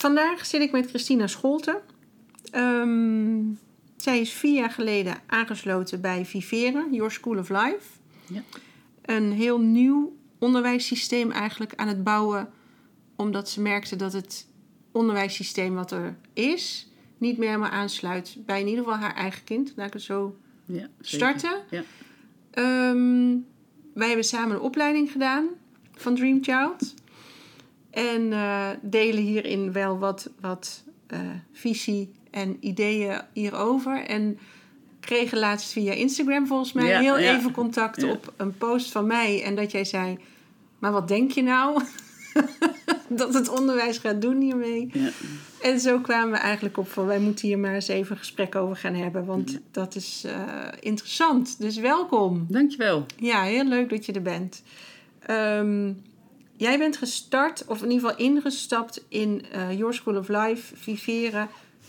Vandaag zit ik met Christina Scholten. Ehm, zij is vier jaar geleden aangesloten bij Vivere, Your School of Life. Ja. Een heel nieuw onderwijssysteem eigenlijk aan het bouwen, omdat ze merkte dat het onderwijssysteem wat er is niet meer helemaal aansluit bij in ieder geval haar eigen kind. Laat ik het zo Ja, starten. Ja. Ehm, wij hebben samen een opleiding gedaan van Dream Child. En eh, delen hierin wel wat, wat eh, visie en ideeën hierover. En kregen laatst via Instagram volgens mij Ja, heel ja. even contact Ja. op een post van mij. En dat jij zei, maar wat denk je nou? dat het onderwijs gaat doen hiermee. Ja. En zo kwamen we eigenlijk op van wij moeten hier maar eens even een gesprek over gaan hebben. Want dat is eh, interessant. Dus welkom. Dankjewel. Ja, heel leuk dat je er bent. Ehm, jij bent gestart, of in ieder geval ingestapt in eh, Your School of Life, Viveren.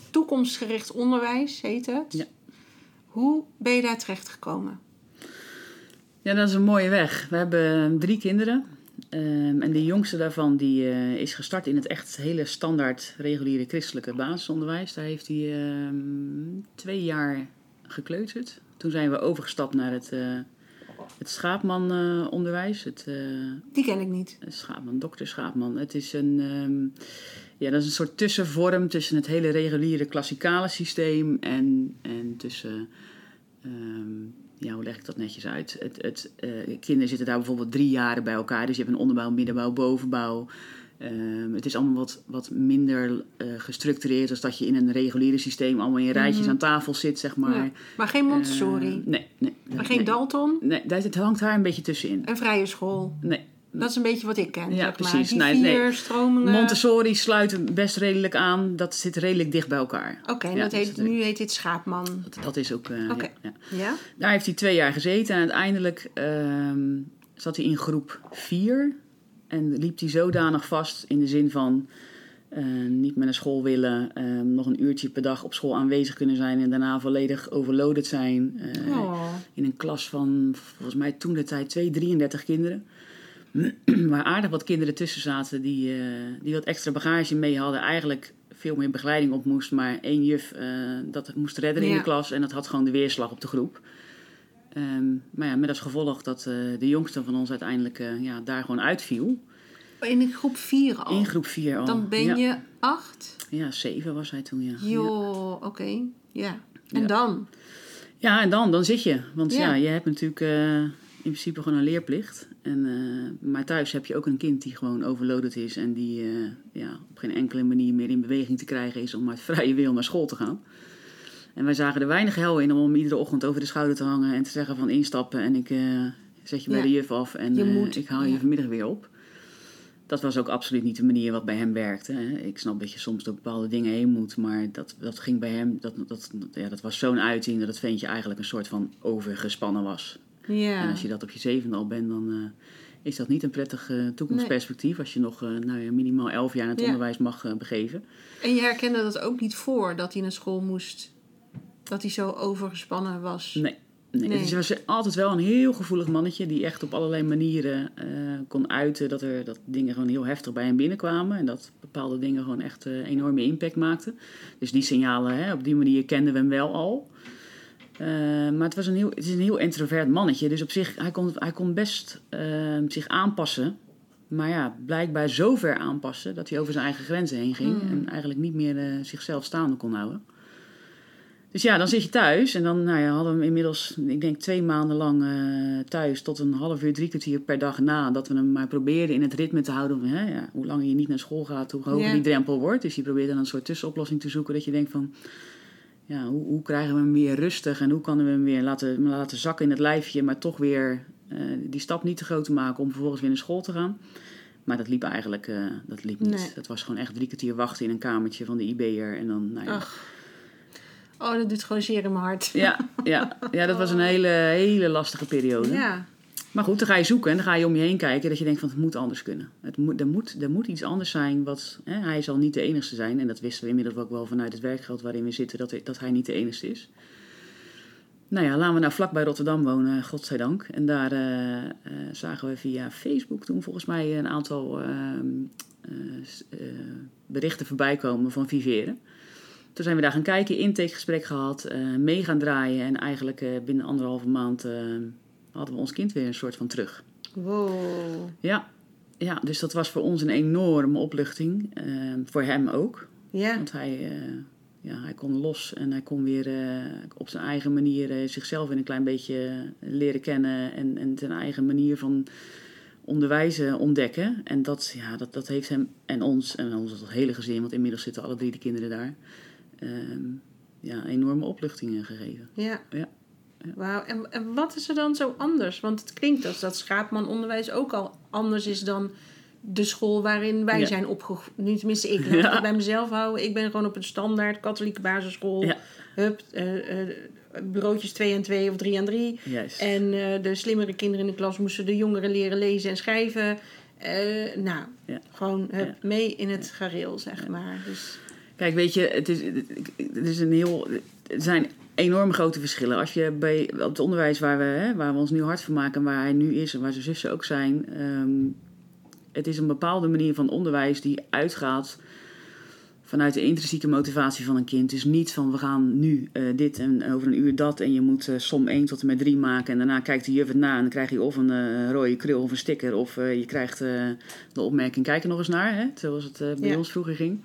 Toekomstgericht onderwijs heet het. Ja. Hoe ben je daar terecht gekomen? Ja, dat is een mooie weg. We hebben drie kinderen. Ehm, en de jongste daarvan die, eh, is gestart in het echt hele standaard reguliere christelijke basisonderwijs. Daar heeft hij ehm, twee jaar gekleuterd. Toen zijn we overgestapt naar het, eh het schaapmanonderwijs. het eh, Die ken ik niet. Schaapman, dokter Schaapman. Het is een, ehm, ja, dat is een soort tussenvorm tussen het hele reguliere klassikale systeem en, en tussen, ehm, ja, hoe leg ik dat netjes uit? Het, het, eh, kinderen zitten daar bijvoorbeeld drie jaren bij elkaar, dus je hebt een onderbouw, middenbouw, bovenbouw. Ehm, het is allemaal wat, wat minder eh, gestructureerd als dat je in een reguliere systeem allemaal in rijtjes Mhm. aan tafel zit, zeg maar. Ja. Maar geen Montessori. Eh, nee, nee. maar geen nee. Dalton. Nee, daar- het hangt daar een beetje tussenin. Een vrije school. Nee. Dat is een beetje wat ik ken. Ja, zeg precies. Maar. Die Nee, vier nee. stromingen. Montessori sluit best redelijk aan. Dat zit redelijk dicht bij elkaar. Oké, Ja, dat dus nu heet dit Schaapman. Dat, dat is ook. eh, Oké. Ja? Daar heeft hij twee jaar gezeten. En uiteindelijk ehm, zat hij in groep 4. En liep hij zodanig vast in de zin van. eh, niet meer naar school willen, ehm, nog een uurtje per dag op school aanwezig kunnen zijn en daarna volledig overloaded zijn. eh, Oh. in een klas van, volgens mij toen de tijd, 2, 33 kinderen. Waar aardig wat kinderen tussen zaten die, eh, die wat extra bagage mee hadden. Eigenlijk veel meer begeleiding op moest. Maar één juf eh, dat moest redden in de klas. En dat had gewoon de weerslag op de groep. Ehm, maar ja, met als gevolg dat eh, de jongste van ons uiteindelijk eh, ja, daar gewoon uitviel. In groep 4 al. In groep 4 al. Dan ben ja. je acht. Ja, 7 was hij toen, ja. Joh, oké. Ja. En Ja. dan? Ja, en dan, dan zit je. Want Ja. je hebt natuurlijk eh, in principe gewoon een leerplicht. En, maar thuis heb je ook een kind die gewoon overloaded is en die ja, op geen enkele manier meer in beweging te krijgen is om uit vrije wil naar school te gaan. En wij zagen er weinig hel in om iedere ochtend over de schouder te hangen en te zeggen van instappen en ik eh, zet je bij Ja. de juf af en eh, moet, ik haal je vanmiddag weer op. Dat was ook absoluut niet de manier wat bij hem werkte. Hè. Ik snap dat je soms door bepaalde dingen heen moet, maar dat, dat ging bij hem, dat, dat, ja, dat was zo'n uiting dat het ventje eigenlijk een soort van overgespannen was. Ja. En als je dat op je zevende al bent, dan eh, is dat niet een prettig toekomstperspectief. Als je nog nou ja, minimaal elf jaar in het Ja. onderwijs mag begeven. En je herkende dat ook niet voor dat hij naar school moest. Dat hij zo overgespannen was. Nee. Nee. Nee. Het was altijd wel een heel gevoelig mannetje die echt op allerlei manieren eh, kon uiten dat, er, dat dingen gewoon heel heftig bij hem binnenkwamen. En dat bepaalde dingen gewoon echt eh, enorme impact maakten. Dus die signalen, hè, op die manier kenden we hem wel al. Eh, maar het, was een heel, het is een heel introvert mannetje. Dus op zich, hij kon, hij kon best zich aanpassen. Maar ja, blijkbaar zo ver aanpassen dat hij over zijn eigen grenzen heen ging. En eigenlijk niet meer zichzelf staande kon houden. Dus ja, dan zit je thuis. En dan nou ja, hadden we hem inmiddels, ik denk twee maanden lang eh, thuis. Tot een half uur, drie kwartier per dag na. Dat we hem maar probeerden in het ritme te houden. Van, hè, ja, hoe langer je niet naar school gaat, hoe hoger Ja. die drempel wordt. Dus je probeert dan een soort tussenoplossing te zoeken. Dat je denkt van, ja, hoe, hoe krijgen we hem weer rustig? En hoe kunnen we hem weer laten, laten zakken in het lijfje. Maar toch weer eh, die stap niet te groot te maken om vervolgens weer naar school te gaan. Maar dat liep eigenlijk eh, dat liep niet. Nee. Dat was gewoon echt drie kwartier wachten in een kamertje van de IB'er. En dan, nou ja, Ach. Oh, dat doet gewoon zeer in mijn hart. ja, ja, ja, dat was een hele, hele lastige periode. Ja. Maar goed, dan ga je zoeken en dan ga je om je heen kijken dat je denkt van het moet anders kunnen. Het moet, er, moet, er moet iets anders zijn. Wat, hè, hij zal niet de enige zijn. En dat wisten we inmiddels ook wel vanuit het werkgeld waarin we zitten, dat, hij- dat hij niet de enige is. Nou ja, laten we nou vlak bij Rotterdam wonen, godzijdank. En daar eh, eh, zagen we via Facebook toen volgens mij een aantal ehm, eh, eh, berichten voorbij komen van Viveren. Toen zijn we daar gaan kijken, intakegesprek gehad, eh, mee gaan draaien. En eigenlijk eh, binnen anderhalve maand eh, hadden we ons kind weer een soort van terug. Wow. Ja, ja dus dat was voor ons een enorme opluchting. voor hem ook. Ja. Want hij, ja, hij kon los en hij kon weer op zijn eigen manier zichzelf weer een klein beetje leren kennen. En, en zijn eigen manier van onderwijzen ontdekken. En dat, ja, dat, dat heeft hem en ons, en ons het hele gezin, want inmiddels zitten alle drie de kinderen daar, ehm, ja, enorme opluchtingen gegeven. Ja. Ja. Wauw. En, en wat is er dan zo anders? Want het klinkt als dat schaapmanonderwijs ook al anders is dan de school waarin wij Ja. zijn opgegroeid. Nu tenminste ik, laat ik Ja. het bij mezelf houden. Ik ben gewoon op een standaard katholieke basisschool. Ja. Hup, eh, eh, bureautjes 2 en 2 of 3 en 3. Juist. En eh, de slimmere kinderen in de klas moesten de jongeren leren lezen en schrijven. Nou, gewoon hup, mee in het gareel, zeg maar. Dus, Kijk, weet je, het is, het is een heel. Er zijn enorme grote verschillen. Als je bij op het onderwijs waar we, hè, waar we ons nu hard van maken, en waar hij nu is en waar zijn zussen ook zijn. ehm, het is een bepaalde manier van onderwijs die uitgaat vanuit de intrinsieke motivatie van een kind. Dus niet van we gaan nu eh, dit en over een uur dat en je moet eh, som 1 tot en met 3 maken. En daarna kijkt de juf het na en dan krijg je of een eh, rode krul of een sticker. Of je krijgt de opmerking kijk er nog eens naar, hè, zoals het bij Ja. ons vroeger ging.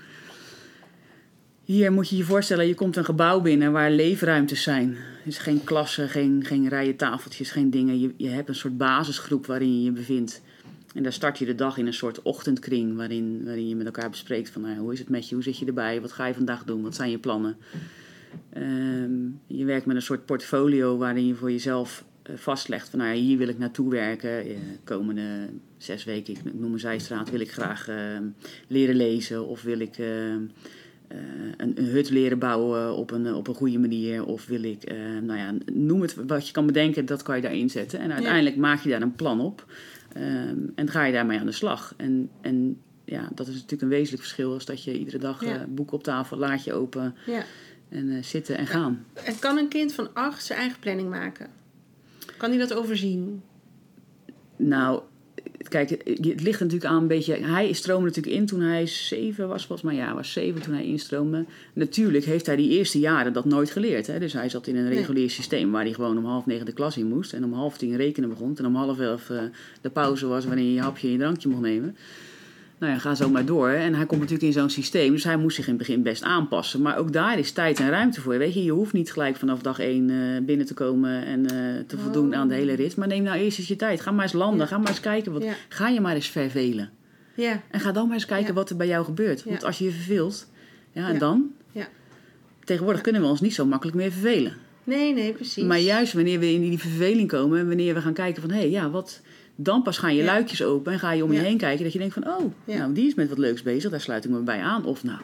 Hier moet je je voorstellen, je komt een gebouw binnen waar leefruimtes zijn. Is geen klassen, geen, geen rijen tafeltjes, geen dingen. Je, je hebt een soort basisgroep waarin je je bevindt. En daar start je de dag in een soort ochtendkring waarin, waarin je met elkaar bespreekt van nou, hoe is het met je, hoe zit je erbij, wat ga je vandaag doen, wat zijn je plannen. Ehm, je werkt met een soort portfolio waarin je voor jezelf eh, vastlegt van nou, hier wil ik naartoe werken. Eh, komende zes weken, ik noem een zijstraat, wil ik graag ehm, leren lezen of wil ik ehm, eh, een, een hut leren bouwen op een, op een goede manier. Of wil ik, eh, nou ja, noem het wat je kan bedenken, dat kan je daarin zetten. En uiteindelijk maak je daar een plan op. Ehm, en ga je daarmee aan de slag. En, en ja, dat is natuurlijk een wezenlijk verschil. Als dat je iedere dag Ja. eh, boek op tafel, laat je open ja. en eh, zitten en gaan. En kan een kind van acht zijn eigen planning maken? Kan hij dat overzien? Nou, kijk, het ligt natuurlijk aan een beetje. Hij stroomde natuurlijk in toen hij zeven was, volgens mij. Ja, was zeven toen hij instroomde. Natuurlijk heeft hij die eerste jaren dat nooit geleerd. Hè? Dus hij zat in een Nee. regulier systeem waar hij gewoon om half negen de klas in moest. En om half tien rekenen begon. En om half elf eh, de pauze was wanneer je je hapje en je drankje mocht nemen. Nou ja, ga zo maar door. En hij komt natuurlijk in zo'n systeem, dus hij moest zich in het begin best aanpassen. Maar ook daar is tijd en ruimte voor. Weet je, je hoeft niet gelijk vanaf dag één eh, binnen te komen en eh, te voldoen Oh. aan de hele rit. Maar neem nou eerst eens je tijd. Ga maar eens landen, Ja. ga maar eens kijken. Wat, Ja. Ga je maar eens vervelen. Ja, En ga dan maar eens kijken wat er bij jou gebeurt. Want als je je verveelt, ja, en dan? Ja. Tegenwoordig kunnen we ons niet zo makkelijk meer vervelen. nee, nee, precies. Maar juist wanneer we in die verveling komen en wanneer we gaan kijken van hé, hey, ja, wat. Dan pas gaan je Ja. luikjes open en ga je om je Ja. heen kijken dat je denkt van oh, Ja. nou die is met wat leuks bezig, daar sluit ik me bij aan. Of nou,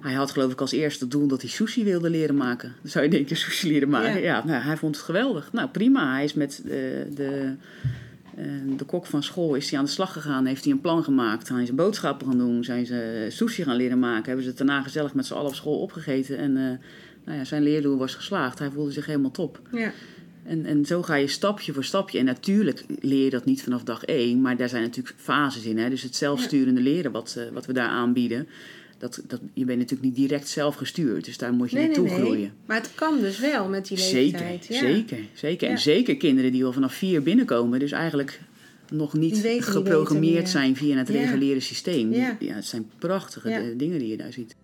hij had geloof ik als eerste doel dat hij sushi wilde leren maken. Dan zou je denken sushi leren maken. Ja. Nou, hij vond het geweldig. Nou prima, hij is met eh, de, eh, de kok van school is hij aan de slag gegaan, heeft hij een plan gemaakt. Zijn ze boodschappen gaan doen, zijn ze sushi gaan leren maken. Hebben ze het daarna gezellig met z'n allen op school opgegeten en eh, nou ja, zijn leerdoel was geslaagd. Hij voelde zich helemaal top. Ja, En, en zo ga je stapje voor stapje. En natuurlijk leer je dat niet vanaf dag één, maar daar zijn natuurlijk fases in. Hè? Dus het zelfsturende leren wat, eh, wat we daar aanbieden. dat, dat, je bent natuurlijk niet direct zelf gestuurd. Dus daar moet je Nee, nee, naartoe nee. groeien. Maar het kan dus wel met die Zeker, leeftijd. ja. zeker, zeker. Ja. En zeker kinderen die al vanaf vier binnenkomen, dus eigenlijk nog niet weten geprogrammeerd zijn via het Ja. reguliere systeem. Ja. Het zijn prachtige dingen die je daar ziet.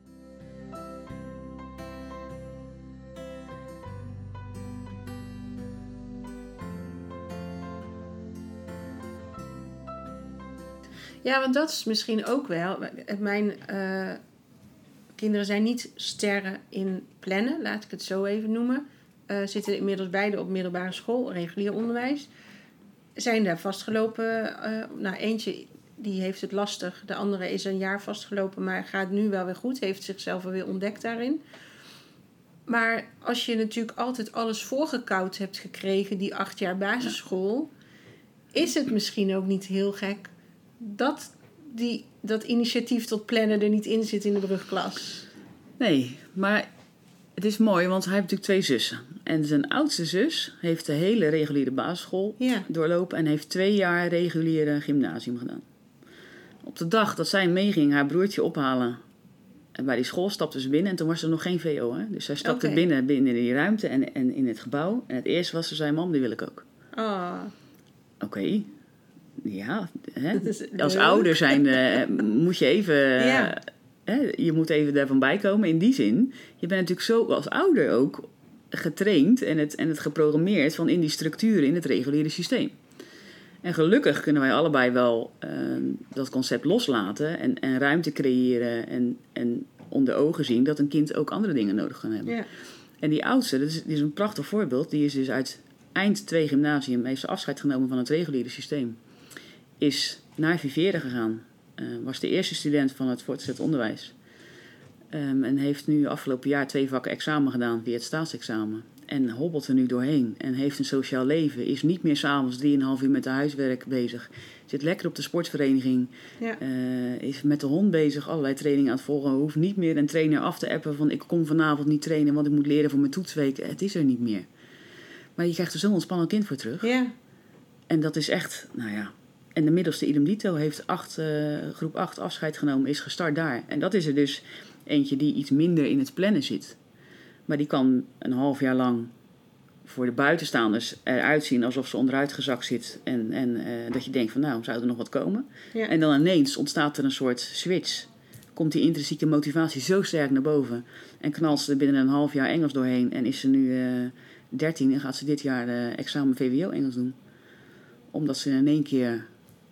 Ja, want dat is misschien ook wel. Mijn eh, kinderen zijn niet sterren in plannen, laat ik het zo even noemen. Eh, zitten inmiddels beide op middelbare school, regulier onderwijs. Zijn daar vastgelopen. eh nou, eentje die heeft het lastig. De andere is een jaar vastgelopen, maar gaat nu wel weer goed. Heeft zichzelf alweer ontdekt daarin. Maar als je natuurlijk altijd alles voorgekoud hebt gekregen, die acht jaar basisschool, is het misschien ook niet heel gek dat die, dat initiatief tot plannen er niet in zit in de brugklas. Nee, maar het is mooi, want hij heeft natuurlijk twee zussen. En zijn oudste zus heeft de hele reguliere basisschool Ja. doorlopen en heeft twee jaar reguliere gymnasium gedaan. Op de dag dat zij meeging haar broertje ophalen en bij die school stapte ze binnen en toen was er nog geen VO. Hè? Dus zij stapte binnen, binnen die ruimte en, en in het gebouw. En het eerste was ze zei, mam, die wil ik ook. Oh, Oké, ja. Hè? Als ouder zijn eh, moet je even... Ja. hè, je moet even daarvan bijkomen. In die zin, je bent natuurlijk zo als ouder ook getraind en het, en het geprogrammeerd van in die structuren in het reguliere systeem. En gelukkig kunnen wij allebei wel eh, dat concept loslaten en, en ruimte creëren en, en onder ogen zien dat een kind ook andere dingen nodig kan hebben. ja. En die oudste, dat is, die is een prachtig voorbeeld. Die is dus uit eind 2 gymnasium, heeft ze afscheid genomen van het reguliere systeem. Is naar Vivere gegaan. Eh, was de eerste student van het voortgezet onderwijs. Ehm, en heeft nu afgelopen jaar twee vakken examen gedaan via het staatsexamen. En hobbelt er nu doorheen. En heeft een sociaal leven. Is niet meer s'avonds 3,5 uur met de huiswerk bezig. Zit lekker op de sportvereniging. Ja. Eh, is met de hond bezig, allerlei trainingen aan het volgen. Hoeft niet meer een trainer af te appen van ik kom vanavond niet trainen, want ik moet leren voor mijn toetsweek. Het is er niet meer. Maar je krijgt er zo'n ontspannen kind voor terug. ja. En dat is echt, nou ja. En de middelste idem dito heeft acht, eh, groep 8 afscheid genomen, is gestart daar. En dat is er dus eentje die iets minder in het plannen zit. Maar die kan een half jaar lang voor de buitenstaanders eruit zien alsof ze onderuit gezakt zit. En, en eh, dat je denkt van nou, zou er nog wat komen? Ja. En dan ineens ontstaat er een soort switch. Komt die intrinsieke motivatie zo sterk naar boven. En knalt ze er binnen een half jaar Engels doorheen. En is ze nu eh 13 en gaat ze dit jaar examen VWO Engels doen. Omdat ze in één keer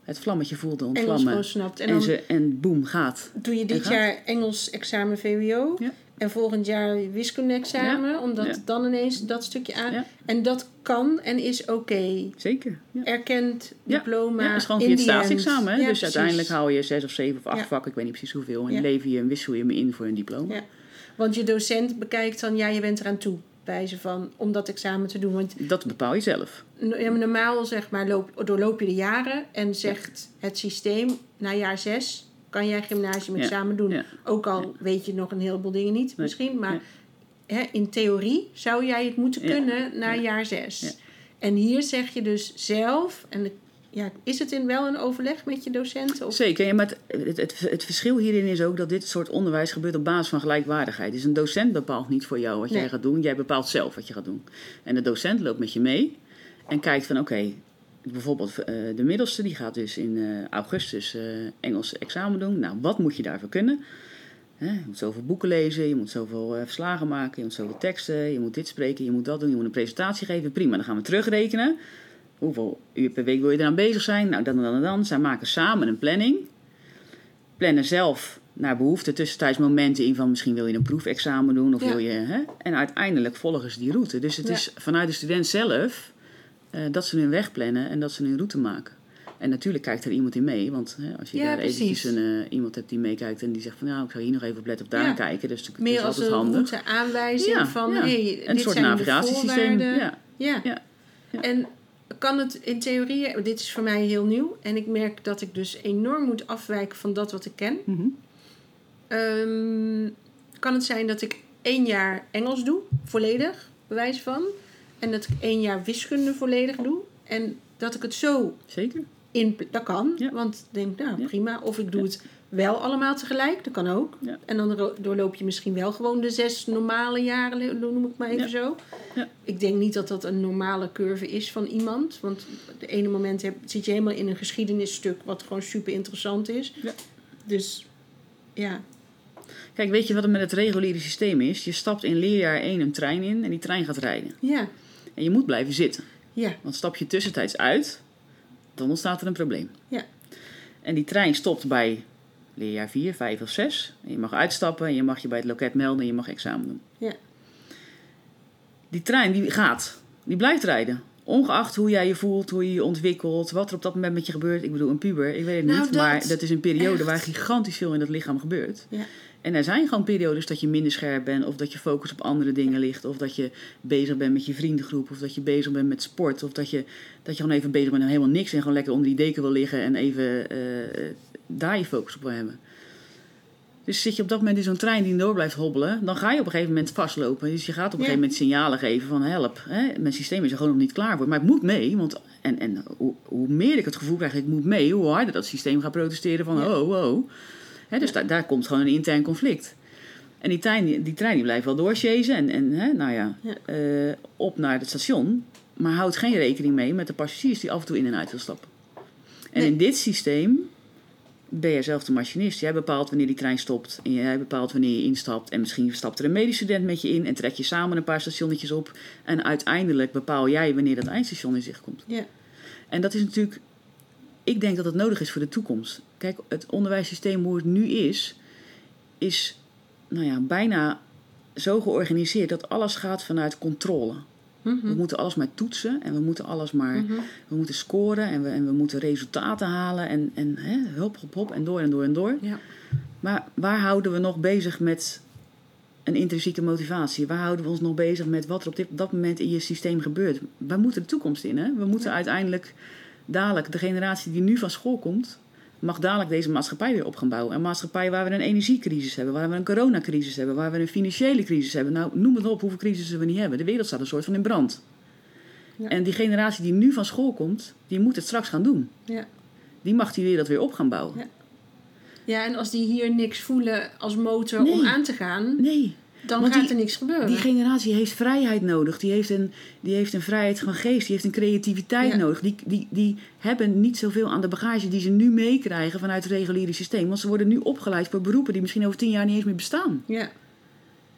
het vlammetje voelde ontvlammen. snapt. En En, ze, en boem, gaat. doe je dit en gaat. jaar Engels examen VWO. Ja. En volgend jaar wiskunde examen. Omdat Ja. het dan ineens dat stukje aan... En dat kan en is oké. Zeker. Ja. Erkend diploma. Ja, dat is gewoon via het staatsexamen. Hè? Dus precies. uiteindelijk haal je zes of zeven of acht vakken, ik weet niet precies hoeveel. En lever je en wissel je hem in voor een diploma. Ja. Want je docent bekijkt dan, ja, je bent eraan toe. Bij ze van, om dat examen te doen. Want Dat bepaal je zelf. normaal zeg maar, loop, doorloop je de jaren en zegt het systeem, na jaar zes kan jij gymnasium-examen doen. Ja. Ook al weet je nog een heleboel dingen niet Nee. misschien, maar hè, in theorie zou jij het moeten kunnen na Ja. jaar zes. En hier zeg je dus zelf, en ja, is het in wel een overleg met je docenten? Of, Zeker, ja, maar het, het, het, het verschil hierin is ook dat dit soort onderwijs gebeurt op basis van gelijkwaardigheid. Dus een docent bepaalt niet voor jou wat Nee. jij gaat doen, jij bepaalt zelf wat je gaat doen. En de docent loopt met je mee en kijkt van oké, bijvoorbeeld eh, de middelste die gaat dus in eh, augustus eh, Engels examen doen. Nou, wat moet je daarvoor kunnen? Je moet zoveel boeken lezen, je moet zoveel verslagen maken, je moet zoveel teksten, je moet dit spreken, je moet dat doen, je moet een presentatie geven. Prima, dan gaan we terugrekenen. Hoeveel uur per week wil je eraan bezig zijn? Nou, dan en dan en dan. Zij maken samen een planning. Plannen zelf naar behoefte tussentijds momenten in van misschien wil je een proefexamen doen of Ja. wil je. Hè? En uiteindelijk volgen ze die route. Dus het Ja. is vanuit de student zelf eh, dat ze hun weg plannen en dat ze hun route maken. En natuurlijk kijkt er iemand in mee, want hè, als je Ja, daar precies. eventjes een, eh, iemand hebt die meekijkt en die zegt van nou, ik zou hier nog even op letten of daar kijken. Dus dat meer is als altijd een handig. route aanwijzing Ja, van, hey, Een dit soort zijn de navigatiesysteem. voorwaarden. Ja. Ja. Ja, ja. En kan het in theorie, dit is voor mij heel nieuw en ik merk dat ik dus enorm moet afwijken van dat wat ik ken. Mhm. Ehm, kan het zijn dat ik één jaar Engels doe, volledig, bewijs van. En dat ik één jaar wiskunde volledig doe. En dat ik het zo Zeker. in... Dat kan, Ja. want ik denk, nou Ja. prima. Of ik doe Ja. het wel allemaal tegelijk, dat kan ook. Ja. En dan doorloop je misschien wel gewoon de zes normale jaren, noem ik maar even Ja. zo. Ja. Ik denk niet dat dat een normale curve is van iemand. Want de ene moment heb, zit je helemaal in een geschiedenisstuk wat gewoon super interessant is. Ja. Dus ja, Kijk, weet je wat er met het reguliere systeem is? Je stapt in leerjaar 1 een trein in en die trein gaat rijden. ja, En je moet blijven zitten. ja, Want stap je tussentijds uit, dan ontstaat er een probleem. Ja. En die trein stopt bij leerjaar 4, 5 of 6. En je mag uitstappen en je mag je bij het loket melden en je mag examen doen. Ja. Die trein die gaat, die blijft rijden. Ongeacht hoe jij je voelt, hoe je je ontwikkelt, wat er op dat moment met je gebeurt. Ik bedoel, een puber, ik weet het Nou, niet. dat- maar dat is een periode echt. waar gigantisch veel in het lichaam gebeurt. Ja. En er zijn gewoon periodes dat je minder scherp bent, of dat je focus op andere dingen ligt, of dat je bezig bent met je vriendengroep, of dat je bezig bent met sport, of dat je, dat je gewoon even bezig bent met helemaal niks en gewoon lekker onder die deken wil liggen en even eh, daar je focus op wil hebben. Dus zit je op dat moment in zo'n trein die door blijft hobbelen, dan ga je op een gegeven moment vastlopen. Dus je gaat op een Ja. gegeven moment signalen geven van help. Hè? Mijn systeem is er gewoon nog niet klaar voor. Maar ik moet mee, want en, en hoe, hoe meer ik het gevoel krijg, ik moet mee, hoe harder dat systeem gaat protesteren van Ja. oh, oh. Dus daar, daar komt gewoon een intern conflict. En die trein, die, die trein die blijft wel doorchasen en, en hè, nou ja, Ja. eh, op naar het station. Maar houdt geen rekening mee met de passagiers die af en toe in en uit wil stappen. En Nee. in dit systeem ben jij zelf de machinist. Jij bepaalt wanneer die trein stopt. En jij bepaalt wanneer je instapt. En misschien stapt er een medestudent met je in. En trek je samen een paar stationnetjes op. En uiteindelijk bepaal jij wanneer dat eindstation in zicht komt. ja, En dat is natuurlijk... Ik denk dat het nodig is voor de toekomst. Kijk, het onderwijssysteem hoe het nu is... is nou ja, bijna zo georganiseerd dat alles gaat vanuit controle. Mhm. We moeten alles maar toetsen en we moeten alles maar Mhm. we moeten scoren en we, en we moeten resultaten halen en, en hè, hop, hop, hop en door en door en door. ja, Maar waar houden we nog bezig met een intrinsieke motivatie? Waar houden we ons nog bezig met wat er op dit, dat moment in je systeem gebeurt? Wij moeten de toekomst in, hè? We moeten Ja. uiteindelijk dadelijk, de generatie die nu van school komt, mag dadelijk deze maatschappij weer op gaan bouwen. Een maatschappij waar we een energiecrisis hebben, waar we een coronacrisis hebben, waar we een financiële crisis hebben. Nou, noem het op hoeveel crisissen we niet hebben. De wereld staat een soort van in brand. Ja. En die generatie die nu van school komt, die moet het straks gaan doen. ja. Die mag die wereld weer op gaan bouwen. Ja. Ja, en als die hier niks voelen als motor Nee. om aan te gaan, Nee, dan Want gaat die- er niks gebeuren. die generatie heeft vrijheid nodig. Die heeft een, die heeft een vrijheid van geest. Die heeft een creativiteit Ja. nodig. Die, die, die hebben niet zoveel aan de bagage die ze nu meekrijgen vanuit het reguliere systeem. Want ze worden nu opgeleid voor beroepen die misschien over tien jaar niet eens meer bestaan. ja.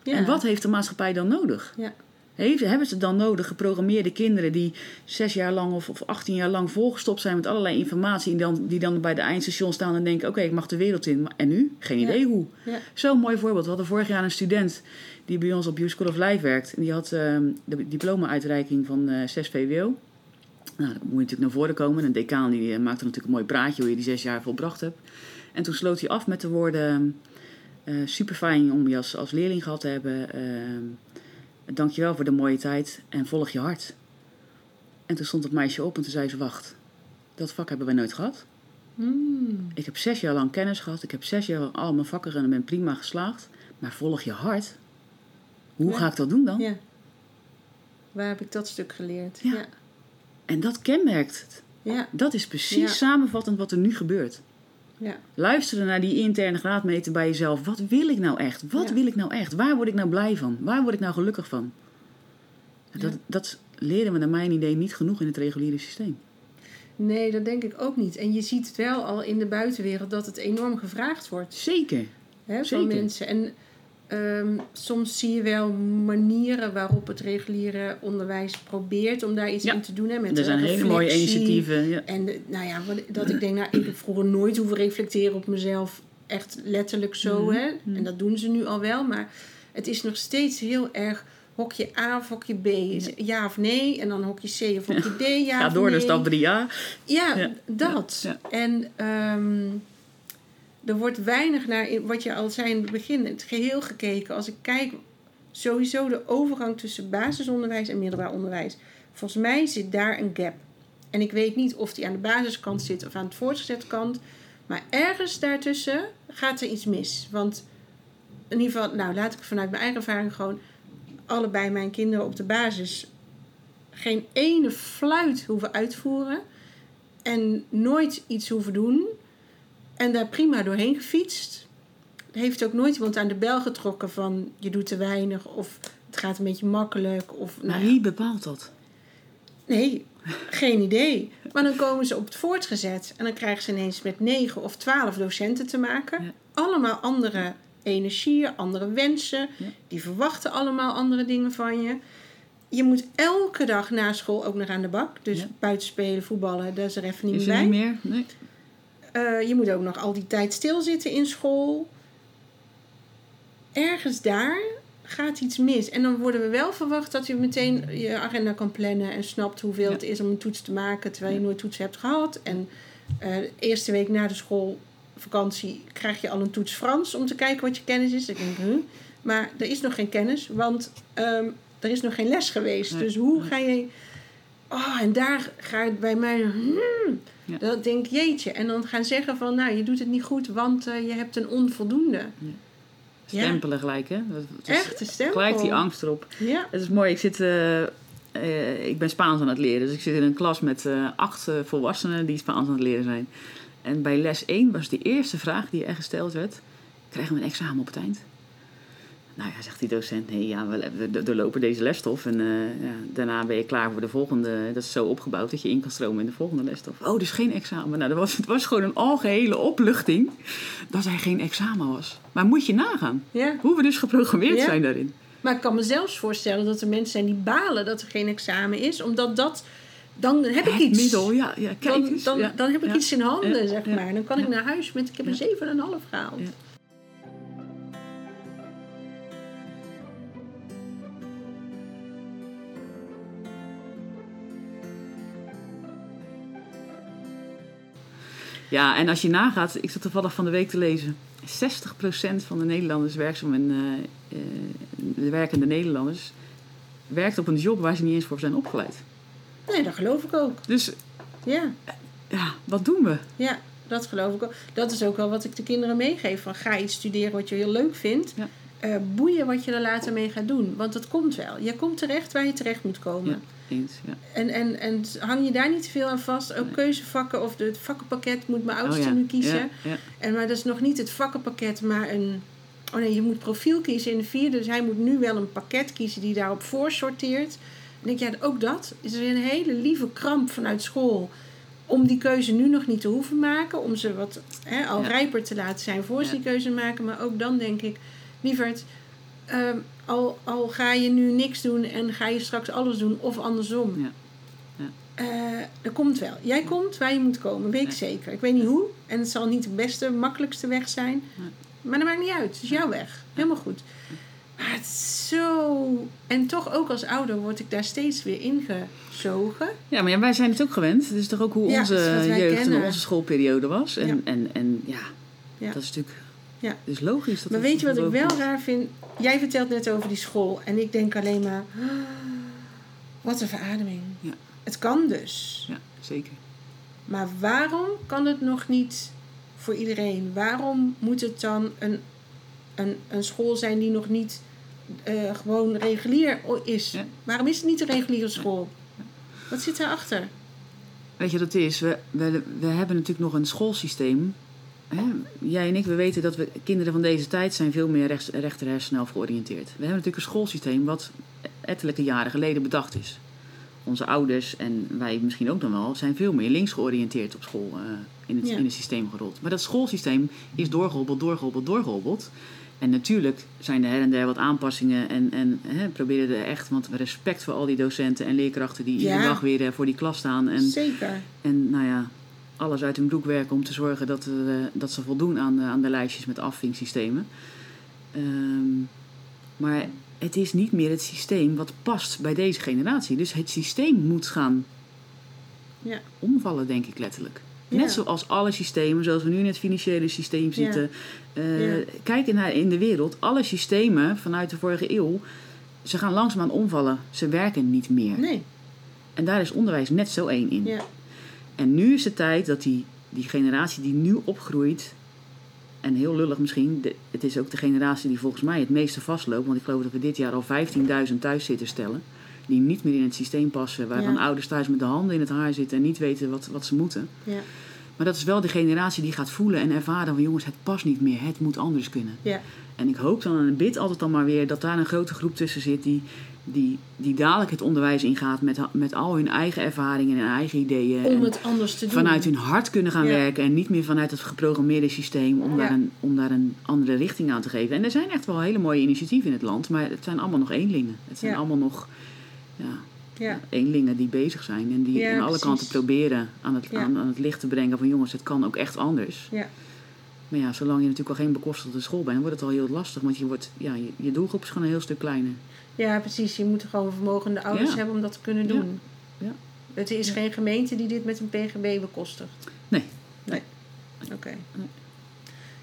ja. En wat heeft de maatschappij dan nodig? Ja. Heeft, hebben ze dan nodig geprogrammeerde kinderen die zes jaar lang of, of 18 jaar lang volgestopt zijn met allerlei informatie. En dan, die dan bij de eindstation staan en denken: oké, ik mag de wereld in. Maar- En nu? Geen Ja. idee hoe. Ja. Zo'n mooi voorbeeld. We hadden vorig jaar een student die bij ons op Your School of Life werkt. En die had ehm, de diploma-uitreiking van eh 6 VWO. Nou, dan moet je natuurlijk naar voren komen. En de decaan die eh, maakte natuurlijk een mooi praatje hoe je die zes jaar volbracht hebt. En toen sloot hij af met de woorden... eh super fijn om je als, als leerling gehad te hebben. Ehm dankjewel voor de mooie tijd en volg je hart. En toen stond het meisje op en toen zei ze... Wacht, dat vak hebben wij nooit gehad. Mm. Ik heb zes jaar lang kennis gehad. Ik heb zes jaar lang al mijn vakken en ben prima geslaagd. Maar volg je hart. Hoe Ja. ga ik dat doen dan? Ja. Waar heb ik dat stuk geleerd? Ja. Ja. En dat kenmerkt het. Ja. Dat is precies samenvattend wat er nu gebeurt. Ja. Luisteren naar die interne graadmeter bij jezelf. Wat wil ik nou echt? Wat Ja. wil ik nou echt? Waar word ik nou blij van? Waar word ik nou gelukkig van? Dat, Ja. dat leren we naar mijn idee niet genoeg in het reguliere systeem. Nee, dat denk ik ook niet. En je ziet het wel al in de buitenwereld dat het enorm gevraagd wordt Zeker. hè, van Zeker. mensen. En ehm, soms zie je wel manieren waarop het reguliere onderwijs probeert om daar iets Ja. in te doen. Hè, met er zijn hele mooie initiatieven. Ja. En de- nou ja, wat- dat ik denk, nou, ik heb vroeger nooit hoeven reflecteren op mezelf. Echt letterlijk zo, Mhm. hè. Mhm. En dat doen ze nu al wel. Maar het is nog steeds heel erg hokje A of hokje B. Ja, of nee. En dan hokje C of hokje D, ja Ga of door nee. naar stap 3a. Ja, Ja, dat. ja, En ehm, er wordt weinig naar, wat je al zei in het begin, het geheel gekeken. Als ik kijk, sowieso de overgang tussen basisonderwijs en middelbaar onderwijs. Volgens mij zit daar een gap. En ik weet niet of die aan de basiskant zit of aan het voortgezet kant. Maar ergens daartussen gaat er iets mis. Want in ieder geval, nou laat ik vanuit mijn eigen ervaring gewoon allebei mijn kinderen op de basis geen ene fluit hoeven uitvoeren en nooit iets hoeven doen. En daar prima doorheen gefietst. Heeft ook nooit iemand aan de bel getrokken van je doet te weinig of het gaat een beetje makkelijk. Of, Maar nou ja, wie bepaalt dat? Nee, geen idee. Maar dan komen ze op het voortgezet en dan krijgen ze ineens met negen of twaalf docenten te maken. Ja. Allemaal andere energieën, andere wensen. Ja. Die verwachten allemaal andere dingen van je. Je moet elke dag na school ook nog aan de bak. Dus Ja. buiten spelen, voetballen, dat is er even niet Is er bij. niet meer? Nee. Eh, je moet ook nog al die tijd stilzitten in school. Ergens daar gaat iets mis. En dan worden we wel verwacht dat je meteen je agenda kan plannen en snapt hoeveel Ja. het is om een toets te maken terwijl je nooit toetsen hebt gehad. En eh, de eerste week na de schoolvakantie krijg je al een toets Frans om te kijken wat je kennis is. Dan denk ik, huh? Maar er is nog geen kennis, want ehm, er is nog geen les geweest. Nee. Dus hoe ga je. Oh, en daar gaat bij mij. hmm, Ja. dat denk jeetje. En dan gaan zeggen van, nou, je doet het niet goed, want eh, je hebt een onvoldoende. Ja. Stempelen gelijk, hè? Dat, dat Echt, stempel. Gelijk die angst erop. Ja. Het is mooi, ik, zit, eh, eh, ik ben Spaans aan het leren. Dus ik zit in een klas met acht volwassenen die Spaans aan het leren zijn. En bij les 1 was de eerste vraag die er gesteld werd... krijgen we een examen op het eind? Nou ja, zegt die docent, nee, ja, we, doorlopen deze lesstof. En eh, ja, daarna ben je klaar voor de volgende. Dat is zo opgebouwd dat je in kan stromen in de volgende lesstof. Oh, dus geen examen. Nou, dat was, het was gewoon een algehele opluchting dat er geen examen was. Maar moet je nagaan ja. hoe we dus geprogrammeerd Ja. zijn daarin. Maar ik kan me zelfs voorstellen dat er mensen zijn die balen dat er geen examen is, omdat dat. Dan heb ik iets. middel, ja, ja kijk dan, dan, ja. dan heb ik ja. iets in handen, zeg maar. Dan kan ik naar huis met, ik heb een Ja. 7,5 gehaald. Ja. En als je nagaat, ik zat toevallig van de week te lezen. 60% van de Nederlanders werkzaam en eh, eh, de werkende Nederlanders werkt op een job waar ze niet eens voor zijn opgeleid. Nee, dat geloof ik ook. Dus Ja, ja, wat doen we? ja, dat geloof ik ook. Dat is ook wel wat ik de kinderen meegeef. Van ga iets studeren wat je heel leuk vindt. Ja. Eh, boeien wat je er later mee gaat doen. Want het komt wel. Je komt terecht waar je terecht moet komen. Ja, eens. Ja. En, en, en hang je daar niet te veel aan vast. Ook Nee. keuzevakken of het vakkenpakket moet mijn oudste Oh ja, nu kiezen. Ja. En maar dat is nog niet het vakkenpakket, maar een. Oh nee, je moet profiel kiezen in de vierde. Dus hij moet nu wel een pakket kiezen die daarop voor sorteert. En ik denk, ja, ook dat is weer een hele lieve kramp vanuit school. Om die keuze nu nog niet te hoeven maken. Om ze wat hè, al rijper te laten zijn voor ze die keuze maken. Maar ook dan denk ik, lieverd, ehm, al, al ga je nu niks doen en ga je straks alles doen of andersom. Ja. Ja. Eh, dat komt wel. Jij komt waar je moet komen, weet ik Ja. zeker. Ik weet niet hoe. En het zal niet de beste, makkelijkste weg zijn. Maar dat maakt niet uit. Het is jouw weg. Helemaal goed. Maar het is zo... En toch ook als ouder word ik daar steeds weer ingezogen. Ja, maar ja, wij zijn het ook gewend. Het is toch ook hoe onze jeugd kennen. en onze schoolperiode was. En ja, en, en, ja, Ja. dat is natuurlijk Ja. dat is logisch. Dat Maar weet je wat ik wel raar vind? Jij vertelt net over die school. En ik denk alleen maar... "Ah, Wat een verademing. Ja. Het kan dus. Ja, zeker. Maar waarom kan het nog niet voor iedereen? Waarom moet het dan een, een, een school zijn die nog niet eh, gewoon regulier is? Ja. Waarom is het niet een reguliere school? Wat zit daarachter? Weet je het is? We, we, we hebben natuurlijk nog een schoolsysteem. Hè? Jij en ik, we weten dat we kinderen van deze tijd zijn veel meer rechts, rechter georiënteerd. We hebben natuurlijk een schoolsysteem wat ettelijke jaren geleden bedacht is. Onze ouders en wij misschien ook dan wel zijn veel meer links georiënteerd op school eh, in, het, Ja. in het systeem gerold. Maar dat schoolsysteem is doorgehobbeld, doorgehobbeld, doorgehobbeld. En natuurlijk zijn er her en der wat aanpassingen en, en hè, proberen er echt, want respect voor al die docenten en leerkrachten die iedere dag weer eh, voor die klas staan. En, Zeker. en nou ja, alles uit hun broek werken om te zorgen dat, eh, dat ze voldoen aan de, aan de lijstjes met afvinksystemen. Ehm, maar het is niet meer het systeem wat past bij deze generatie. Dus het systeem moet gaan Ja. omvallen, denk ik letterlijk. Ja. Net zoals alle systemen, zoals we nu in het financiële systeem zitten. Eh, Ja. Kijk naar in de wereld, alle systemen vanuit de vorige eeuw, ze gaan langzaamaan omvallen. Ze werken niet meer. Nee. En daar is onderwijs net zo één in. Ja. En nu is het tijd dat die, die generatie die nu opgroeit, en heel lullig misschien, de- het is ook de generatie die volgens mij het meeste vastloopt, want ik geloof dat we dit jaar al 15.000 thuiszitters stellen, die niet meer in het systeem passen, waarvan Ja. ouders thuis met de handen in het haar zitten en niet weten wat, wat ze moeten. Ja. Maar dat is wel de generatie die gaat voelen en ervaren van jongens, het past niet meer, het moet anders kunnen. Ja. En ik hoop dan en bid altijd dan maar weer dat daar een grote groep tussen zit die, die, die dadelijk het onderwijs ingaat met, met al hun eigen ervaringen en eigen ideeën. Om het anders te doen. vanuit hun hart kunnen gaan Ja. werken en niet meer vanuit het geprogrammeerde systeem om, Ja. daar een, om daar een andere richting aan te geven. En er zijn echt wel hele mooie initiatieven in het land, maar het zijn allemaal nog eenlingen. Het zijn Ja. allemaal nog ja, eenlingen die bezig zijn en die aan alle precies. kanten proberen aan het, aan, aan het licht te brengen van jongens, het kan ook echt anders. Ja. Maar ja, zolang je natuurlijk al geen bekostigde school bent, wordt het al heel lastig. Want je, wordt, ja, je, je doelgroep is gewoon een heel stuk kleiner. Ja, precies. Je moet gewoon vermogende ouders Ja. hebben om dat te kunnen Ja. doen. Ja. Het is Ja. geen gemeente die dit met een PGB bekostigt. Nee. Oké. Nee.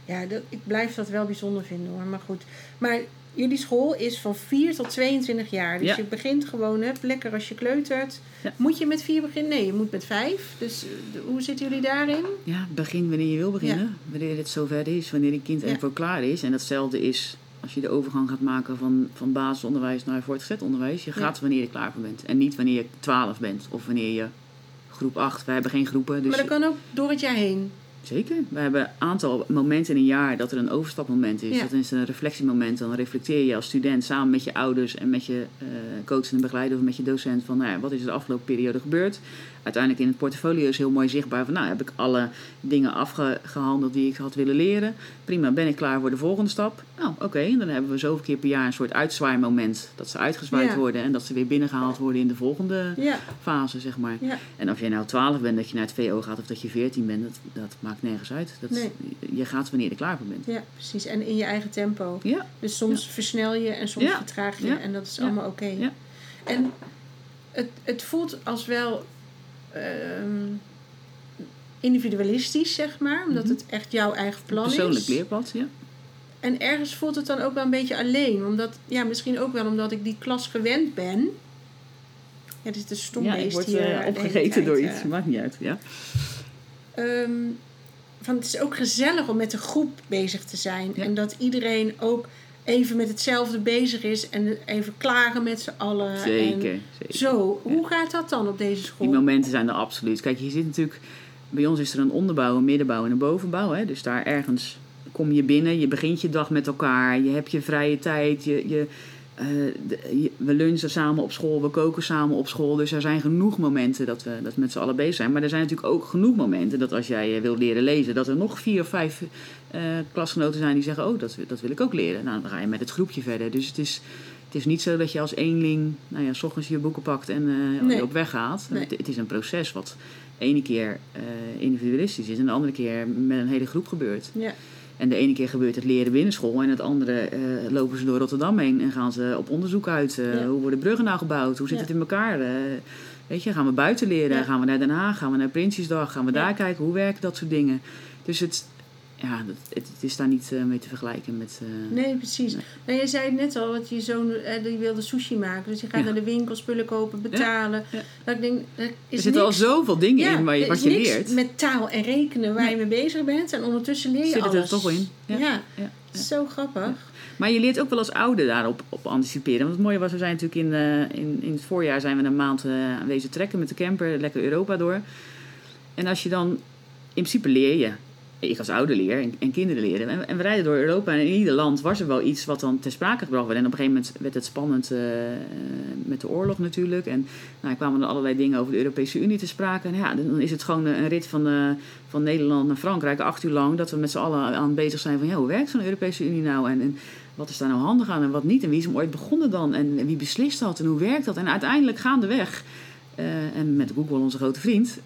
Ja, dat, ik blijf dat wel bijzonder vinden hoor. Maar goed. Maar jullie school is van 4 tot 22 jaar. Dus Ja. je begint gewoon hè, lekker als je kleutert. Ja. Moet je met 4 beginnen? Nee, je moet met 5. Dus eh, hoe zitten jullie daarin? Ja, begin wanneer je wil beginnen. Wanneer het zover is, wanneer een kind Ja. ervoor klaar is. En datzelfde is als je de overgang gaat maken van, van basisonderwijs naar voortgezet onderwijs. Je Ja. gaat wanneer je klaar voor bent. En niet wanneer je 12 bent of wanneer je groep 8. Wij hebben geen groepen. Dus maar dat kan ook door het jaar heen. Zeker. We hebben een aantal momenten in een jaar dat er een overstapmoment is. Ja. Dat is een reflectiemoment. Dan reflecteer je als student samen met je ouders en met je eh coach en begeleider of met je docent van nou ja, wat is er de afgelopen periode gebeurd. Uiteindelijk in het portfolio is heel mooi zichtbaar van nou heb ik alle dingen afgehandeld die ik had willen leren. Prima, ben ik klaar voor de volgende stap? Nou oké, en dan hebben we zoveel keer per jaar een soort uitzwaaimoment. Dat ze uitgezwaaid Ja. worden en dat ze weer binnengehaald worden in de volgende Ja, fase zeg maar. ja. En of jij nou 12 bent, dat je naar het VO gaat of dat je 14 bent, dat, dat maakt nergens uit. Dat, Nee. Je gaat wanneer je er klaar voor bent. ja, precies. En in je eigen tempo. Ja, Dus soms versnel je en soms vertraag je. En dat is allemaal oké. Ja. En het, het voelt als wel individualistisch, zeg maar. Omdat Mhm. het echt jouw eigen plan persoonlijk is. leerpad. Ja. En ergens voelt het dan ook wel een beetje alleen. Omdat, ja, misschien ook wel omdat ik die klas gewend ben. Ja, dit is stom ja, ik word hier. eh, hele opgegeten door eh. iets. Maakt niet uit. Ja. Ehm, van het is ook gezellig om met een groep bezig te zijn. Ja. En dat iedereen ook even met hetzelfde bezig is. En even klagen met z'n allen. En Zeker. zeker. zo, hoe gaat dat dan op deze school? Die momenten zijn er absoluut. Kijk, je zit natuurlijk... Bij ons is er een onderbouw, een middenbouw en een bovenbouw. Hè? Dus daar ergens kom je binnen. Je begint je dag met elkaar. Je hebt je vrije tijd. Je, je, eh, de- we lunchen samen op school. We koken samen op school. Dus er zijn genoeg momenten dat we, dat we met z'n allen bezig zijn. Maar er zijn natuurlijk ook genoeg momenten dat als jij eh, wil leren lezen... dat er nog vier of vijf eh, klasgenoten zijn die zeggen... oh, dat, dat wil ik ook leren. Nou, dan ga je met het groepje verder. Dus het is... Het is niet zo dat je als eenling, nou ja, s ochtends je boeken pakt en Nee. op weg gaat. Nee. Het, het is een proces wat de ene keer eh, individualistisch is en de andere keer met een hele groep gebeurt. Ja, En de ene keer gebeurt het leren binnen school en het andere lopen ze door Rotterdam heen en gaan ze op onderzoek uit. Ja. Hoe worden bruggen nou gebouwd? Hoe zit Ja. het in elkaar? Weet je, gaan we buiten leren? Ja. Gaan we naar Den Haag? Gaan we naar Prinsjesdag? Gaan we daar kijken? Hoe werken dat soort dingen? Dus het, ja, het, het, het is daar niet eh, mee te vergelijken met... eh, nee, precies. Nee. Nou, je zei het net al, dat je zoon eh, die wilde sushi maken. Dus je gaat Ja. naar de winkel, spullen kopen, betalen. Ja. Dat ik denk, er is er zitten al zoveel dingen in waar je, wat je leert. met taal en rekenen waar je mee bezig bent. En ondertussen leer je Zit alles. er toch in? Ja, zo grappig. Maar je leert ook wel als ouder daarop op anticiperen. Want het mooie was, we zijn natuurlijk in, in, in het voorjaar zijn we een maand uh, aanwezig trekken met de camper, lekker Europa door. En als je dan, in principe leer je. Ik als ouder leer en, en kinderen leren. En, en, we rijden door Europa en in ieder land was er wel iets wat dan ter sprake gebracht werd. En op een gegeven moment werd het spannend uh, met de oorlog natuurlijk. En nou, kwamen er allerlei dingen over de Europese Unie te sprake. En ja, dan is het gewoon een rit van, uh, van Nederland naar Frankrijk, acht uur lang, dat we met z'n allen aan bezig zijn van ja, hoe werkt zo'n Europese Unie nou? En, en wat is daar nou handig aan en wat niet? En wie is hem ooit begonnen dan? En wie beslist dat? En hoe werkt dat? En uiteindelijk gaandeweg, uh, en met Google, onze grote vriend,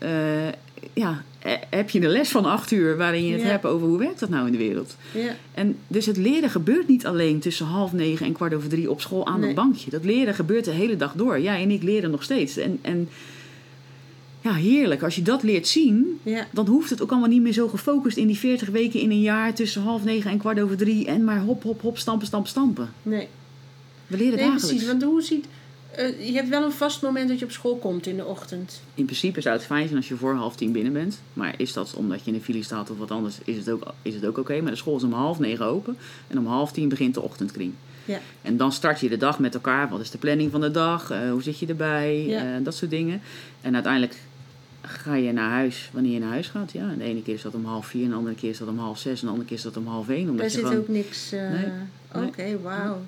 ja, heb je een les van acht uur waarin je het ja. hebt over hoe werkt dat nou in de wereld. Ja. En dus het leren gebeurt niet alleen tussen half negen en kwart over drie op school aan Nee. dat bankje. Dat leren gebeurt de hele dag door. Jij en ik leren nog steeds. En, en ja, heerlijk. Als je dat leert zien, Ja. dan hoeft het ook allemaal niet meer zo gefocust in die 40 weken in een jaar tussen half negen en kwart over drie. En maar hop, hop, hop, stampen, stampen, stampen. Nee, We leren nee dagelijks. precies. Want hoe ziet... eh, je hebt wel een vast moment dat je op school komt in de ochtend. In principe zou het fijn zijn als je voor half tien binnen bent. Maar is dat omdat je in de file staat of wat anders, is het ook, is het ook oké. Maar de school is om half negen open. En om half tien begint de ochtendkring. Ja. En dan start je de dag met elkaar. Wat is de planning van de dag? Eh, hoe zit je erbij? Ja. Eh, dat soort dingen. En uiteindelijk ga je naar huis wanneer je naar huis gaat. Ja, en de ene keer is dat om half vier, en de andere keer is dat om half zes, en de andere keer is dat om half één. Omdat Daar zit gewoon... ook niks. Nee, Oké, nee. wauw.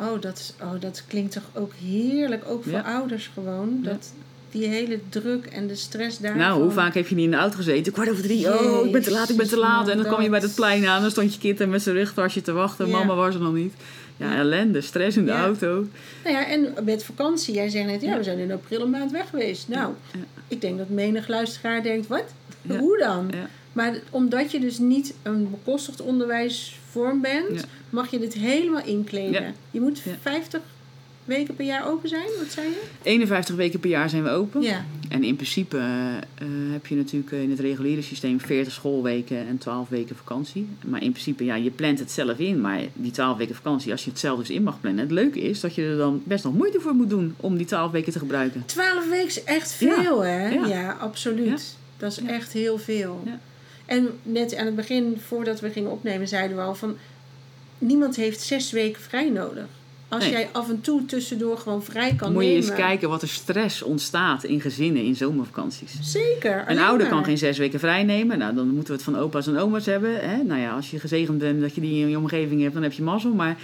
Oh dat, is, oh, dat klinkt toch ook heerlijk, ook voor Ja. ouders gewoon. Dat, die hele druk en de stress daarvan. Nou, hoe vaak heb je niet in de auto gezeten? Kwart over drie, oh, ik ben te laat, ik ben te laat. En dan kwam je bij dat. het plein aan, dan stond je kind met zijn rugtasje te wachten. Mama was er nog niet. Ja, ellende, stress in de Ja. auto. Nou ja, en met vakantie. Jij zegt net, ja, Ja. we zijn in april een maand weg geweest. Nou, Ja. ik denk dat menig luisteraar denkt, wat? Hoe dan? Maar omdat je dus niet een bekostigd onderwijsvorm bent, Ja. mag je dit helemaal inkleden. Ja. Je moet Ja. 50 weken per jaar open zijn, wat zei je? 51 weken per jaar zijn we open. Ja, En in principe eh, heb je natuurlijk eh, in het reguliere systeem 40 schoolweken en 12 weken vakantie. Maar in principe, ja, je plant het zelf in. Maar die 12 weken vakantie, als je het zelf dus in mag plannen. Het leuke is dat je er dan best nog moeite voor moet doen om die 12 weken te gebruiken. 12 weken is echt Ja. veel, hè? Ja, Ja. absoluut. Dat is Ja. echt heel veel. Ja. En net aan het begin, voordat we gingen opnemen, zeiden we al van... Niemand heeft zes weken vrij nodig. Als Nee. jij af en toe tussendoor gewoon vrij kan moet je nemen. eens kijken wat er stress ontstaat in gezinnen in zomervakanties. Zeker. Een ouder maar. kan geen zes weken vrij nemen. Nou, dan moeten we het van opa's en oma's hebben. Hè? Nou ja, als je gezegend bent dat je die in je omgeving hebt, dan heb je mazzel. Maar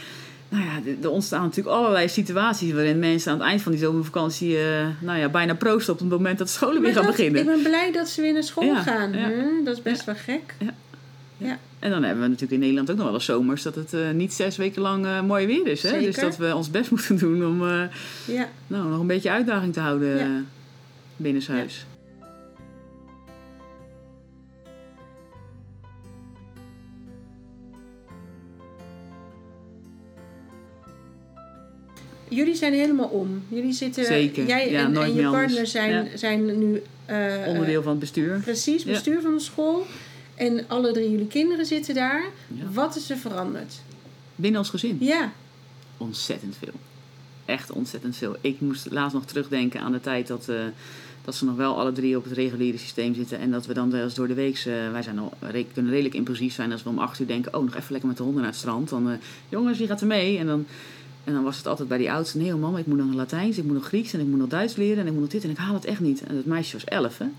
nou ja, er- ontstaan natuurlijk allerlei situaties waarin mensen aan het eind van die zomervakantie eh, nou ja, bijna proosten op het moment dat scholen weer gaan dat- beginnen. Ik ben blij dat ze weer naar school Ja, gaan. ja. hè? Dat is best wel gek. En dan hebben we natuurlijk in Nederland ook nog wel eens zomers dat het eh, niet zes weken lang eh, mooi weer is. Hè? Zeker. Dus dat we ons best moeten doen om Ja. nou, nog een beetje uitdaging te houden Ja. binnenshuis. Jullie zijn helemaal om. Jullie zitten... Zeker. Jij Ja, en, je partner anders. zijn, Ja. zijn nu... eh, Onderdeel van het bestuur. Precies, bestuur van de school. En alle drie jullie kinderen zitten daar. Wat is er veranderd? Binnen ons gezin. Ja, Ontzettend veel. Echt ontzettend veel. Ik moest laatst nog terugdenken aan de tijd dat, eh, dat ze nog wel alle drie op het reguliere systeem zitten. En dat we dan wel eens door de week, eh, wij zijn al, re- kunnen redelijk impulsief zijn als we om acht uur denken, oh nog even lekker met de honden naar het strand. Dan, jongens, wie gaat er mee? En dan, en dan was het altijd bij die oudste, nee mama, ik moet nog Latijns, ik moet nog Grieks en ik moet nog Duits leren en ik moet nog dit en ik haal het echt niet. En het meisje was elf hè. En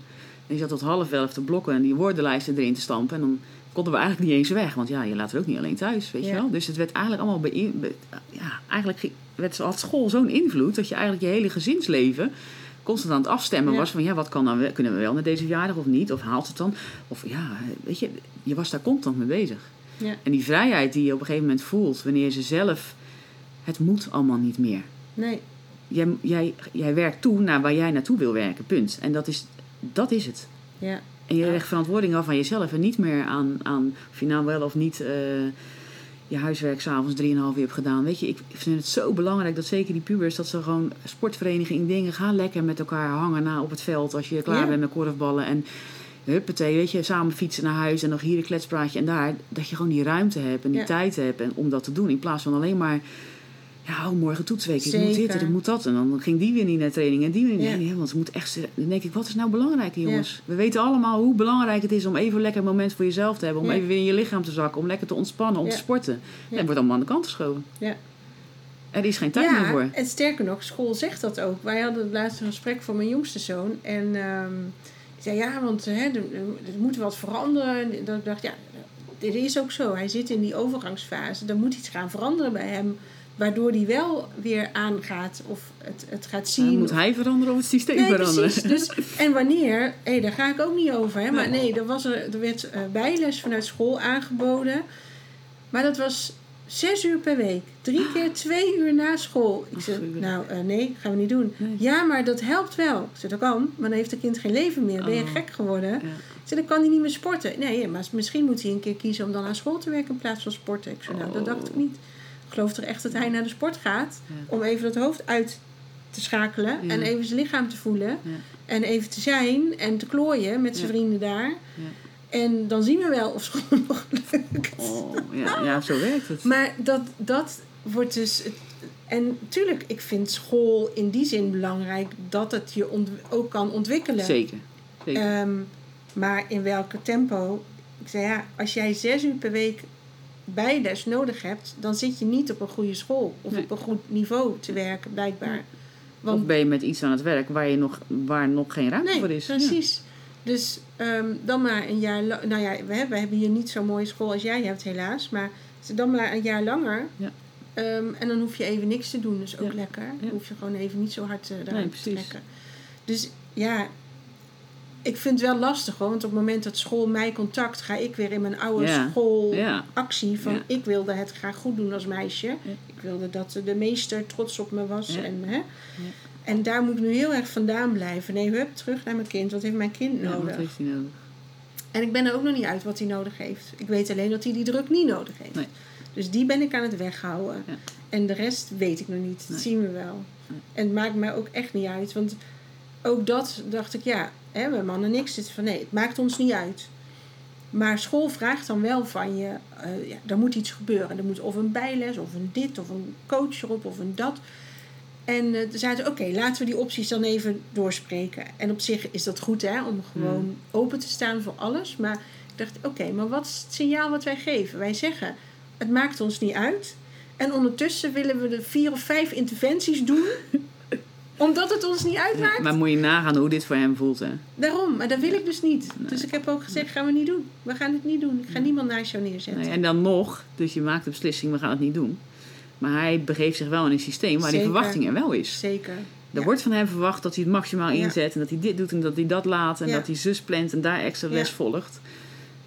die zat tot half elf te blokken en die woordenlijsten erin te stampen. En dan konden we eigenlijk niet eens weg. Want ja, je laat er ook niet alleen thuis, weet je wel. Dus het werd eigenlijk allemaal... Bij, ja, eigenlijk ge- werd, had school zo'n invloed... dat je eigenlijk je hele gezinsleven constant aan het afstemmen Ja. was... van ja, wat kan dan, wel- kunnen we wel naar deze verjaardag of niet? Of haalt het dan? Of ja, weet je, je was daar constant mee bezig. Ja. En die vrijheid die je op een gegeven moment voelt... wanneer ze zelf... Het moet allemaal niet meer. nee. Jij, jij, jij werkt toe naar waar jij naartoe wil werken, punt. En dat is, dat is het. Ja. En je Ja. legt verantwoording af aan jezelf en niet meer aan, aan of je nou wel of niet eh, je huiswerk s'avonds 3,5 uur hebt gedaan. Weet je, ik vind het zo belangrijk dat zeker die pubers, dat ze gewoon sportvereniging dingen gaan lekker met elkaar hangen na op het veld als je klaar Ja. bent met korfballen. En huppatee, weet je, samen fietsen naar huis en nog hier een kletspraatje en daar. Dat je gewoon die ruimte hebt en die Ja. tijd hebt en, om dat te doen. In plaats van alleen maar, ja, oh, morgen toetsweek, ik moet dit en ik moet dat. En dan ging die weer niet naar training en die weer niet. Ja. Nee, want ze moet echt, dan denk ik, wat is nou belangrijk jongens? We weten allemaal hoe belangrijk het is om even lekker een moment voor jezelf te hebben. Om Ja. even weer in je lichaam te zakken, om lekker te ontspannen, om te sporten. Dat wordt allemaal aan de kant geschoven. Ja. Er is geen tijd meer voor. en sterker nog, school zegt dat ook. Wij hadden het laatste gesprek voor mijn jongste zoon. En ehm die zei, ja, want hè, er, er moet wat veranderen. En dat ik dacht, ja, dit is ook zo. Hij zit in die overgangsfase. Er moet iets gaan veranderen bij hem. Waardoor hij wel weer aangaat of het, het gaat zien. Dan moet hij veranderen of het systeem Nee, veranderen. precies. Dus, en wanneer, hé, daar ga ik ook niet over. Hè? Maar Nee. er, was er, er werd eh, bijles vanuit school aangeboden. Maar dat was zes uur per week. Drie keer twee uur na school. Ik zei, nou eh, nee, gaan we niet doen. Nee. Ja, maar dat helpt wel. Ik zei, dat kan. Maar dan heeft het kind geen leven meer. Ben je Oh. gek geworden? Ja. Ik zei, dan kan hij niet meer sporten. Nee, maar misschien moet hij een keer kiezen om dan naar school te werken in plaats van sporten. Ik zei, nou, dat dacht ik niet. Ik geloof toch echt dat hij naar de sport gaat om even het hoofd uit te schakelen en even zijn lichaam te voelen. En even te zijn en te klooien met zijn vrienden daar. Ja. En dan zien we wel of school nog lukt. Oh, ja, ja, zo werkt het. Maar dat, dat wordt dus. En tuurlijk, ik vind school in die zin belangrijk dat het je ook kan ontwikkelen. Zeker. Zeker. Ehm, maar in welke tempo? Ik zei ja, als jij zes uur per week bijles nodig hebt, dan zit je niet op een goede school of Nee. op een goed niveau te werken, blijkbaar. Want- Of ben je met iets aan het werk waar, je nog, waar nog geen ruimte Nee, voor is. precies. Dus ehm, dan maar een jaar lang. Nou ja, we, hebben- we hebben hier niet zo'n mooie school als jij hebt, helaas. Maar dan maar een jaar langer. Ja. Ehm, en dan hoef je even niks te doen. Dus ook Ja. lekker. Dan hoef je gewoon even niet zo hard uh, Nee, te precies. trekken. Dus ja, ik vind het wel lastig hoor. Want op het moment dat school mij contact, ga ik weer in mijn oude Ja. school Ja. actie van ik wilde het graag goed doen als meisje. Ik wilde dat de meester trots op me was. En, hè, en daar moet ik nu heel erg vandaan blijven. Nee, hup, terug naar mijn kind. Wat heeft mijn kind Ja, nodig? wat heeft hij nodig? En ik ben er ook nog niet uit wat hij nodig heeft. Ik weet alleen dat hij die druk niet nodig heeft. Nee. Dus die ben ik aan het weghouden. Ja. En de rest weet ik nog niet. Dat Nee. zien we wel. Nee. En het maakt mij ook echt niet uit. Want ook dat dacht ik, ja, hè, mijn man en ik zitten van nee, het maakt ons niet uit. Maar school vraagt dan wel van je, eh, ja, er moet iets gebeuren. Er moet of een bijles, of een dit, of een coach erop, of een dat. En eh toen zeiden ze, oké, laten we die opties dan even doorspreken. En op zich is dat goed, hè, om gewoon open te staan voor alles. Maar ik dacht, oké, maar wat is het signaal wat wij geven? Wij zeggen, het maakt ons niet uit. En ondertussen willen we de vier of vijf interventies doen, omdat het ons niet uitmaakt. Maar moet je nagaan hoe dit voor hem voelt, hè? Daarom, maar dat wil ik dus niet. Dus ik heb ook gezegd, gaan we niet doen. We gaan het niet doen. Ik ga niemand naast jou neerzetten. Nee, en dan nog, dus je maakt de beslissing, we gaan het niet doen. Maar hij begeeft zich wel in een systeem waar die verwachting er wel is. Zeker. Er Ja. wordt van hem verwacht dat hij het maximaal Ja. inzet en dat hij dit doet en dat hij dat laat en Ja. dat hij zus plant en daar extra les volgt.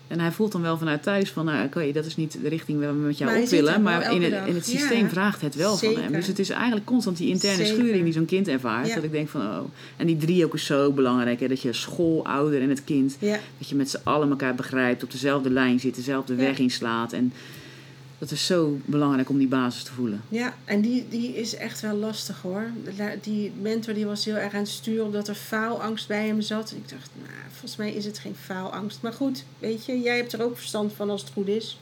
En hij voelt dan wel vanuit thuis van, nou oké, dat is niet de richting waar we met jou Maar op willen. Maar in het, in het Ja. systeem vraagt het wel van hem. Dus het is eigenlijk constant die interne Zeker. schuring die zo'n kind ervaart. Ja. Dat ik denk van, oh. En die driehoek is zo belangrijk. Hè, dat je school, ouder en het kind, Ja, dat je met z'n allen elkaar begrijpt, op dezelfde lijn zit, dezelfde weg inslaat. En dat is zo belangrijk om die basis te voelen. ja, en die, die is echt wel lastig hoor. Die mentor die was heel erg aan het sturen omdat er faalangst bij hem zat. Ik dacht, nou, volgens mij is het geen faalangst. Maar goed, weet je, jij hebt er ook verstand van als het goed is.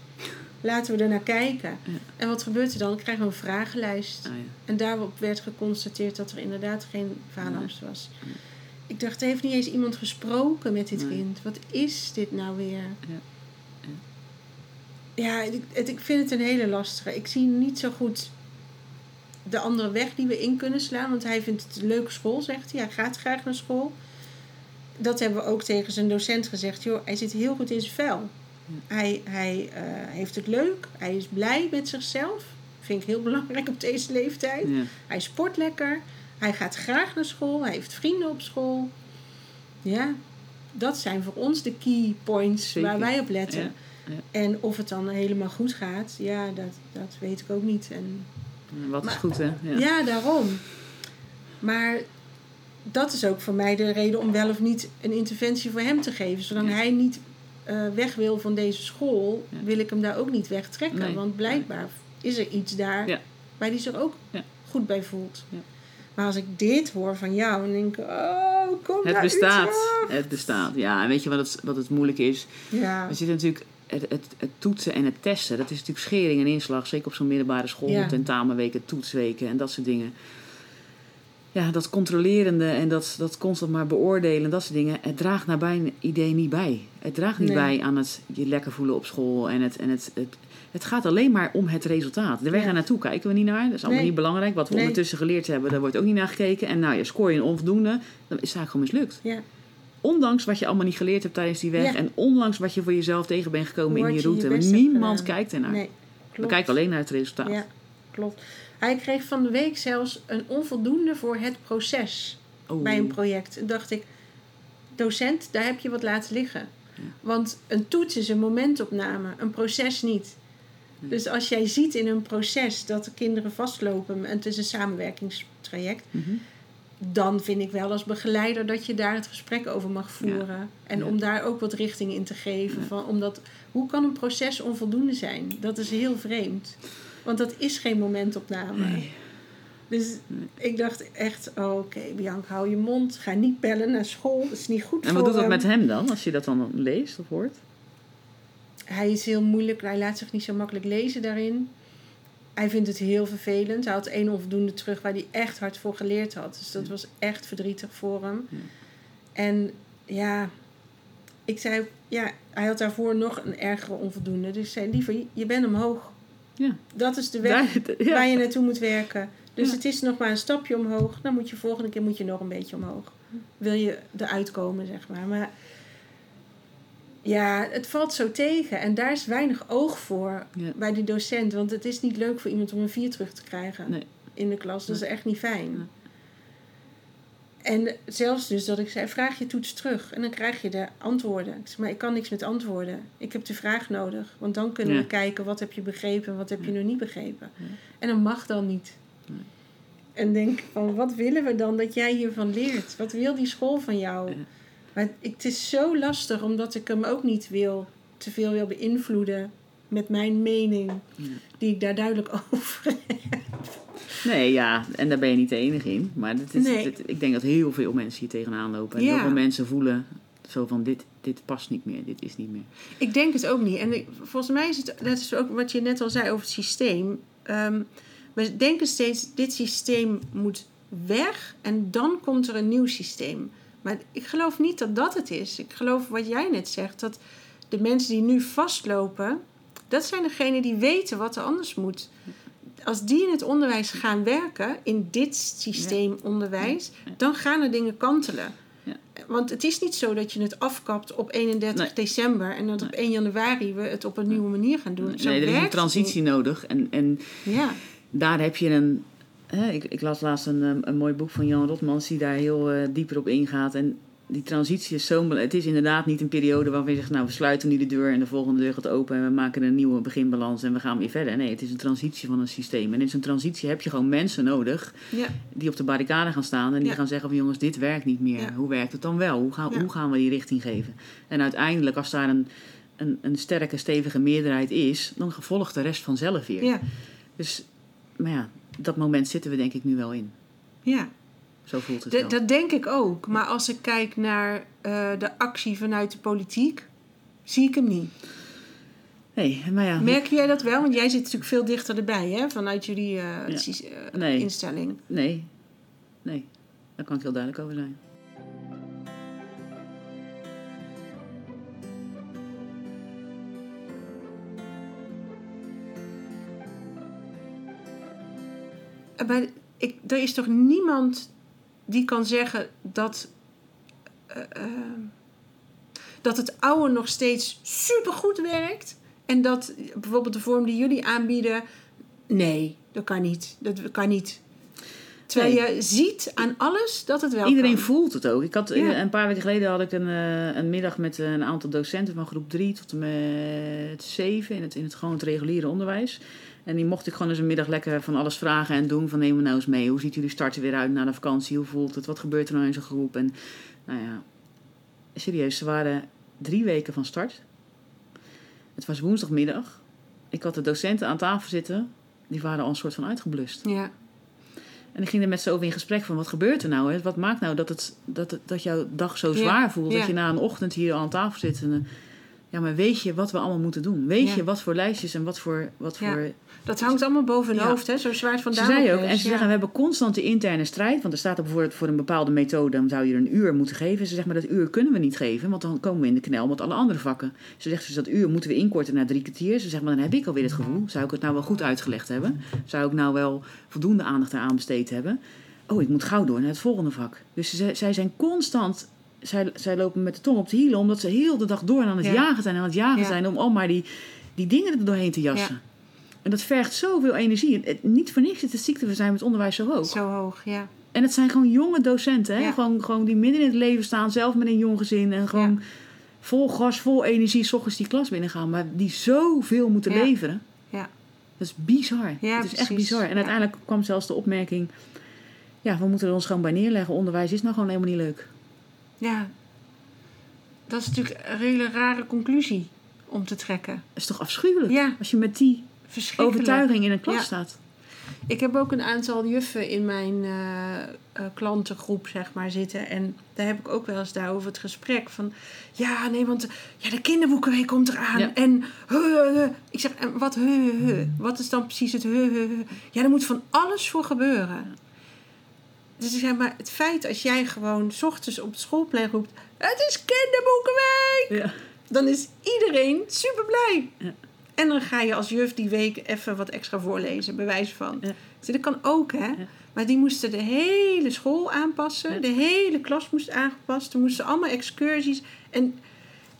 Laten we er naar kijken. Ja. En wat gebeurt er dan? Dan krijgen we een vragenlijst. Ah, ja. En daarop werd geconstateerd dat er inderdaad geen faalangst was. Nee. Ik dacht, er heeft niet eens iemand gesproken met dit Nee. kind. Wat is dit nou weer? Ja. Ja, ik, het, ik vind het een hele lastige. Ik zie niet zo goed de andere weg die we in kunnen slaan. Want hij vindt het een leuke school, zegt hij. Hij gaat graag naar school. Dat hebben we ook tegen zijn docent gezegd. Joh, hij zit heel goed in zijn vel. Hij, hij eh, heeft het leuk. Hij is blij met zichzelf. Vind ik heel belangrijk op deze leeftijd. Ja. Hij sport lekker. Hij gaat graag naar school. Hij heeft vrienden op school. Ja, dat zijn voor ons de key points Zeker. waar wij op letten. Ja, ja. En of het dan helemaal goed gaat, ja, dat, dat weet ik ook niet. En, En Wat is goed, hè? Ja. ja. daarom. Maar dat is ook voor mij de reden om wel of niet een interventie voor hem te geven. Zolang Ja. hij niet eh, weg wil van deze school, Ja. wil ik hem daar ook niet wegtrekken. Nee. Want blijkbaar is er iets daar Ja. waar hij zich ook goed bij voelt. Ja. Maar als ik dit hoor van jou, dan denk ik, oh, kom Het bestaat. Het bestaat. Ja, en weet je wat het, wat het moeilijk is? Ja, We zitten natuurlijk... Het, het, het toetsen en het testen, dat is natuurlijk schering en inslag. Zeker op zo'n middelbare school, Ja. tentamenweken, toetsweken en dat soort dingen. Ja, dat controlerende en dat, dat constant maar beoordelen, dat soort dingen. Het draagt naar mijn idee niet bij. Het draagt niet Nee. bij aan het je lekker voelen op school. En het, en het, het, het gaat alleen maar om het resultaat. De weg Ja. naartoe kijken we niet naar. Dat is allemaal Nee. niet belangrijk. Wat we Nee. ondertussen geleerd hebben, daar wordt ook niet naar gekeken. En nou, je scoor je een onvoldoende, dan is het eigenlijk gewoon mislukt. ja. Ondanks wat je allemaal niet geleerd hebt tijdens die weg. Ja. En ondanks wat je voor jezelf tegen bent gekomen in die je je route. Niemand kijkt ernaar. Nee, We kijken alleen naar het resultaat. Ja, klopt. Hij kreeg van de week zelfs een onvoldoende voor het proces Oeh. bij een project. En dacht ik, docent, daar heb je wat laten liggen. Want een toets is een momentopname, een proces niet. Dus als jij ziet in een proces dat de kinderen vastlopen en het is een samenwerkingstraject, Mhm. Dan vind ik wel als begeleider dat je daar het gesprek over mag voeren. En Ja. om daar ook wat richting in te geven. Ja. Van, omdat, hoe kan een proces onvoldoende zijn? Dat is heel vreemd. Want dat is geen momentopname. Nee. Dus ik dacht echt, oh, oké, Bianca, hou je mond. Ga niet bellen naar school. Dat is niet goed En voor wat doet dat hem. met hem dan, als je dat dan leest of hoort? Hij is heel moeilijk. Hij laat zich niet zo makkelijk lezen daarin. Hij vindt het heel vervelend. Hij had één onvoldoende terug waar hij echt hard voor geleerd had. Dus dat Ja. was echt verdrietig voor hem. Ja. En ja, ik zei, ja, hij had daarvoor nog een ergere onvoldoende. Dus ik zei, liever, je bent omhoog. Ja. Dat is de weg ja. waar je naartoe moet werken. Dus het is nog maar een stapje omhoog. Dan moet je volgende keer moet je nog een beetje omhoog. Wil je eruit komen, zeg maar. Maar ja, het valt zo tegen. En daar is weinig oog voor Ja. bij die docent. Want het is niet leuk voor iemand om een vier terug te krijgen Nee. in de klas. Dat is echt niet fijn. Nee. En zelfs dus dat ik zei, vraag je toets terug. En dan krijg je de antwoorden. Ik zeg, maar ik kan niks met antwoorden. Ik heb de vraag nodig. Want dan kunnen we kijken, wat heb je begrepen en wat heb je nog niet begrepen. En dat mag dan niet. En denk van, wat willen we dan dat jij hiervan leert? Wat wil die school van jou? Maar het is zo lastig, omdat ik hem ook niet wil, te veel wil beïnvloeden met mijn mening. Ja. Die ik daar duidelijk over heb. Nee, ja, en daar ben je niet de enige in. Maar dit is, Nee. dit- ik denk dat heel veel mensen hier tegenaan lopen. En Ja. heel veel mensen voelen zo van, dit, dit past niet meer, dit is niet meer. Ik denk het ook niet. En ik- volgens mij is het, dat is ook wat je net al zei over het systeem. Ehm, we denken steeds, dit systeem moet weg en dan komt er een nieuw systeem. Maar ik geloof niet dat dat het is. Ik geloof wat jij net zegt, dat de mensen die nu vastlopen, dat zijn degenen die weten wat er anders moet. Als die in het onderwijs gaan werken, in dit systeem onderwijs, Ja. dan gaan er dingen kantelen. Ja. Want het is niet zo dat je het afkapt op 31 Nee. december en dat op 1 januari we het op een nieuwe manier gaan doen. Zo nee, er is een transitie nodig. En, en daar heb je een... Hè, ik, ik las laatst een, um, een mooi boek van Jan Rotmans die daar heel eh, dieper op ingaat. En die transitie is zo... Het is inderdaad niet een periode waarvan je zegt... nou, we sluiten nu de deur en de volgende deur gaat open... en we maken een nieuwe beginbalans en we gaan weer verder. Nee, het is een transitie van een systeem. En in zo'n transitie heb je gewoon mensen nodig... ja, die op de barricade gaan staan en die Ja. gaan zeggen van jongens, dit werkt niet meer. Ja. Hoe werkt het dan wel? Hoe gaan, hoe gaan we die richting geven? En uiteindelijk, als daar een, een, een sterke, stevige meerderheid is, dan volgt de rest vanzelf weer. ja, Dus, maar ja, dat moment zitten we denk ik nu wel in. ja. Zo voelt het Dat, wel. dat denk ik ook. Maar als ik kijk naar eh, de actie vanuit de politiek, zie ik hem niet. Nee, maar ja. Merk jij dat wel? Want jij zit natuurlijk veel dichter erbij, hè? Vanuit jullie Ja. eh, Nee. instelling. Nee, nee. Daar kan ik heel duidelijk over zijn. Eh, Maar ik, er is toch niemand die kan zeggen dat, eh, eh, dat het oude nog steeds supergoed werkt. En dat bijvoorbeeld de vorm die jullie aanbieden, nee, dat kan niet. Dat kan niet. Terwijl Nee. je ziet aan alles dat het wel Iedereen kan. voelt het ook. Ik had, Ja. Een paar weken geleden had ik een, eh, een middag met een aantal docenten van groep 3 tot en met 7 in het, in het, gewoon het reguliere onderwijs. En die mocht ik gewoon eens een middag lekker van alles vragen en doen. Van neem me nou eens mee. Hoe ziet jullie starten weer uit na de vakantie? Hoe voelt het? Wat gebeurt er nou in zo'n groep? En nou ja, serieus, ze waren drie weken van start. Het was woensdagmiddag. Ik had de docenten aan tafel zitten. Die waren al een soort van uitgeblust. Ja, En ik ging er met ze over in gesprek van wat gebeurt er nou? Hè? Wat maakt nou dat, het, dat, het, dat jouw dag zo Ja, zwaar voelt? ja. Dat je na een ochtend hier al aan tafel zit. En, eh, ja, maar weet je wat we allemaal moeten doen? Weet Ja. je wat voor lijstjes en wat voor... Wat Ja. voor dat hangt allemaal boven hun Ja. hoofd, hè? Zo zwaar van ze zei ook, en ze zeggen we hebben constante interne strijd. Want er staat er bijvoorbeeld voor een bepaalde methode, dan zou je er een uur moeten geven. Ze zegt maar dat uur kunnen we niet geven, want dan komen we in de knel met alle andere vakken. Ze zegt dus dat uur moeten we inkorten naar drie kwartier. Ze zegt maar dan heb ik alweer het gevoel, zou ik het nou wel goed uitgelegd hebben? Zou ik nou wel voldoende aandacht eraan besteed hebben? Oh, ik moet gauw door naar het volgende vak. Dus ze, zij zijn constant, zij, zij lopen met de tong op de hielen, omdat ze heel de dag door aan het Ja. jagen zijn, aan het jagen Ja. zijn, om al maar die, die dingen er doorheen te jassen. En dat vergt zoveel energie. Het- niet voor niks is het ziekteverzuim met onderwijs zo hoog. Zo hoog, ja. En het zijn gewoon jonge docenten, hè? Gewoon, gewoon die midden in het leven staan, zelf met een jong gezin. En gewoon vol gas, vol energie, s ochtends die klas binnengaan. Maar die zoveel moeten leveren. Ja. Dat is bizar. Ja, het is echt bizar. En Ja. uiteindelijk kwam zelfs de opmerking... Ja, we moeten er ons gewoon bij neerleggen. Onderwijs is nou gewoon helemaal niet leuk. Ja. Dat is natuurlijk een hele rare conclusie om te trekken. Dat is toch afschuwelijk? Ja. Als je met die overtuiging in een klas Ja. staat. Ik heb ook een aantal juffen in mijn eh, eh, klantengroep, zeg maar, zitten. En daar heb ik ook wel eens daarover het gesprek van... Ja, nee, want ja, de kinderboekenweek komt eraan. Ja. En huh, huh, huh. ik zeg, en wat huh, huh, huh? Wat is dan precies het huh, huh, huh? Ja, er moet van alles voor gebeuren. Dus ik zeg maar, het feit als jij gewoon 's ochtends op het schoolplein roept... Het is kinderboekenweek! Ja. Dan is iedereen super blij. Ja. En dan ga je als juf die week even wat extra voorlezen, bij wijze van. Ja. Dus dat kan ook, hè. Maar die moesten de hele school aanpassen. Ja. De hele klas moest aangepast. Er moesten allemaal excursies. En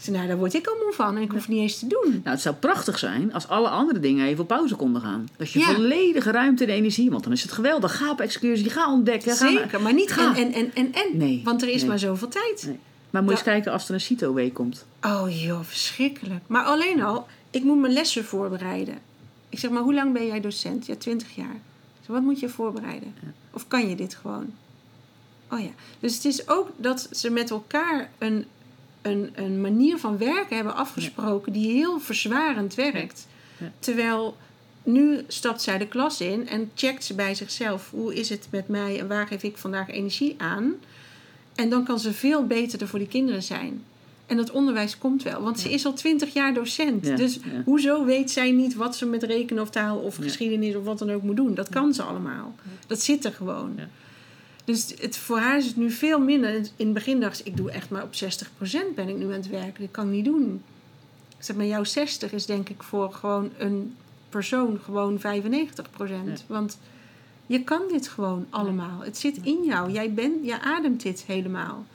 zei, nou, daar word ik al moe van. En ik hoef niet eens te doen. Nou, het zou prachtig zijn als alle andere dingen even op pauze konden gaan. Dat je Ja. volledige ruimte en energie, want dan is het geweldig. Ga op excursie, ga ontdekken. Ga Zeker, maar niet ga. en, en, en, en. Nee, Want er is nee. maar zoveel tijd. Nee. Maar moet je eens kijken als er een CITO-week komt. Oh joh, verschrikkelijk. Maar alleen al, ik moet mijn lessen voorbereiden. Ik zeg maar, hoe lang ben jij docent? Ja, 20 jaar. Wat moet je voorbereiden? Of kan je dit gewoon? Oh ja. Dus het is ook dat ze met elkaar een, een, een manier van werken hebben afgesproken die heel verzwarend werkt. Terwijl nu stapt zij de klas in en checkt ze bij zichzelf. Hoe is het met mij en waar geef ik vandaag energie aan? En dan kan ze veel beter er voor die kinderen zijn. En dat onderwijs komt wel, want ze is al twintig jaar docent. Ja, Dus ja. hoezo weet zij niet wat ze met rekenen of taal of Ja. geschiedenis of wat dan ook moet doen? Dat kan ze allemaal. Dat zit er gewoon. Dus het, voor haar is het nu veel minder. In het begin dacht ze, ik doe echt maar op 60% ben ik nu aan het werken. Dat kan ik niet doen. Ik zeg, maar jouw 60 is denk ik voor gewoon een persoon gewoon 95%. Want je kan dit gewoon allemaal. Het zit in jou. Jij bent, je ademt dit helemaal.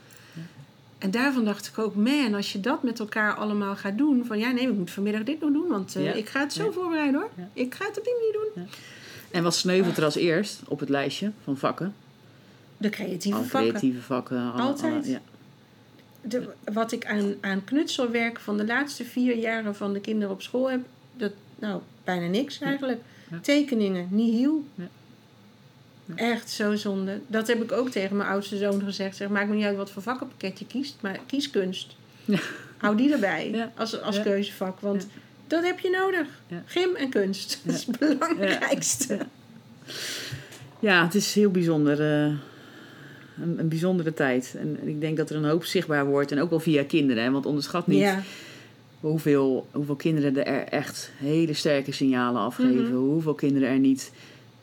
En daarvan dacht ik ook, man, als je dat met elkaar allemaal gaat doen. Van ja, nee, ik moet vanmiddag dit nog doen, want eh, Ja. ik ga het zo voorbereiden hoor. Ik ga het op die manier doen. En wat sneuvelt er als eerst op het lijstje van vakken? De creatieve vakken. creatieve vakken. Altijd. alle- ja. De, wat ik aan, aan knutselwerk van de laatste vier jaren van de kinderen op school heb, dat, nou, bijna niks eigenlijk. Ja. Tekeningen, nihil. Ja. Ja. Echt zo zonde. Dat heb ik ook tegen mijn oudste zoon gezegd. Zeg, maakt me niet uit wat voor vakkenpakket je kiest, maar kies kunst. Hou die erbij als, als keuzevak, want dat heb je nodig. Gym en kunst, dat is het belangrijkste. Ja, het is heel bijzonder. eh, een, een bijzondere tijd. En ik denk dat er een hoop zichtbaar wordt. En ook wel via kinderen. Hè? Want onderschat niet Ja, hoeveel, hoeveel kinderen er echt hele sterke signalen afgeven. Mhm. Hoeveel kinderen er niet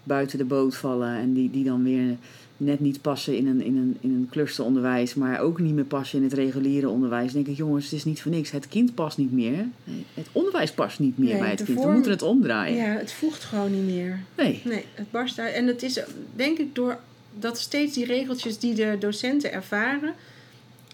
buiten de boot vallen. En die, die dan weer net niet passen in een, in, een, in een clusteronderwijs. Maar ook niet meer passen in het reguliere onderwijs. Dan denk ik, jongens, het is niet voor niks. Het kind past niet meer. Het onderwijs past niet meer Nee, bij het kind. We moeten het omdraaien. ja, het voegt gewoon niet meer. Nee. Nee, het barst uit. En het is denk ik door dat steeds die regeltjes die de docenten ervaren,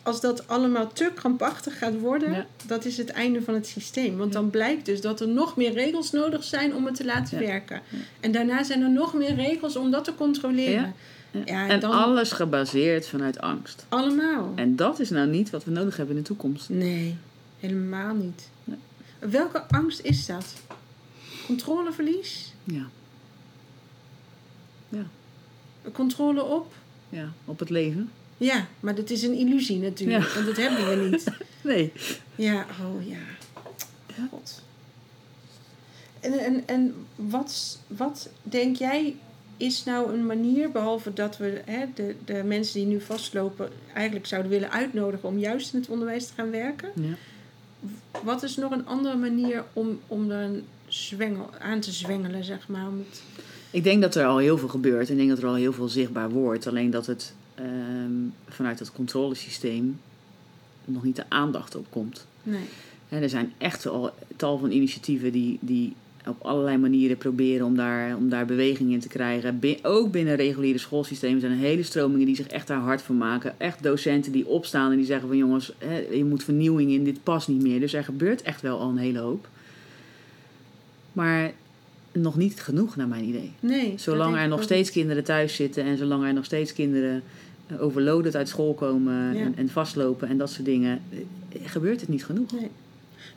als dat allemaal te krampachtig gaat worden, Ja. dat is het einde van het systeem. Want dan blijkt dus dat er nog meer regels nodig zijn om het te laten Ja. werken. En daarna zijn er nog meer regels om dat te controleren. Ja. En dan- alles gebaseerd vanuit angst. Allemaal. En dat is nou niet wat we nodig hebben in de toekomst. Nee, helemaal niet. Welke angst is dat? Controleverlies? Ja. Controle op? ja, op het leven. Ja, maar dat is een illusie natuurlijk. Ja. Want dat hebben we niet. Nee. Ja, oh ja. God. En, en, en wat, wat denk jij is nou een manier, behalve dat we hè, de, de mensen die nu vastlopen eigenlijk zouden willen uitnodigen om juist in het onderwijs te gaan werken? Ja. Wat is nog een andere manier om, om er een zwengel, aan te zwengelen, zeg maar? Om het, Ik denk dat er al heel veel gebeurt. Ik denk dat er al heel veel zichtbaar wordt. Alleen dat het ehm, vanuit het controlesysteem nog niet de aandacht op komt. nee. Hè, er zijn echt al tal van initiatieven die, die op allerlei manieren proberen om daar, om daar beweging in te krijgen. Ook binnen reguliere schoolsystemen zijn er hele stromingen die zich echt daar hard voor maken. Echt docenten die opstaan en die zeggen van jongens, hè, je moet vernieuwing in, dit past niet meer. Dus er gebeurt echt wel al een hele hoop. Maar nog niet genoeg naar mijn idee. nee Zolang er nog steeds niet. kinderen thuis zitten en zolang er nog steeds kinderen eh, overloaded uit school komen Ja. en, en vastlopen en dat soort dingen, eh, gebeurt het niet genoeg. Nee.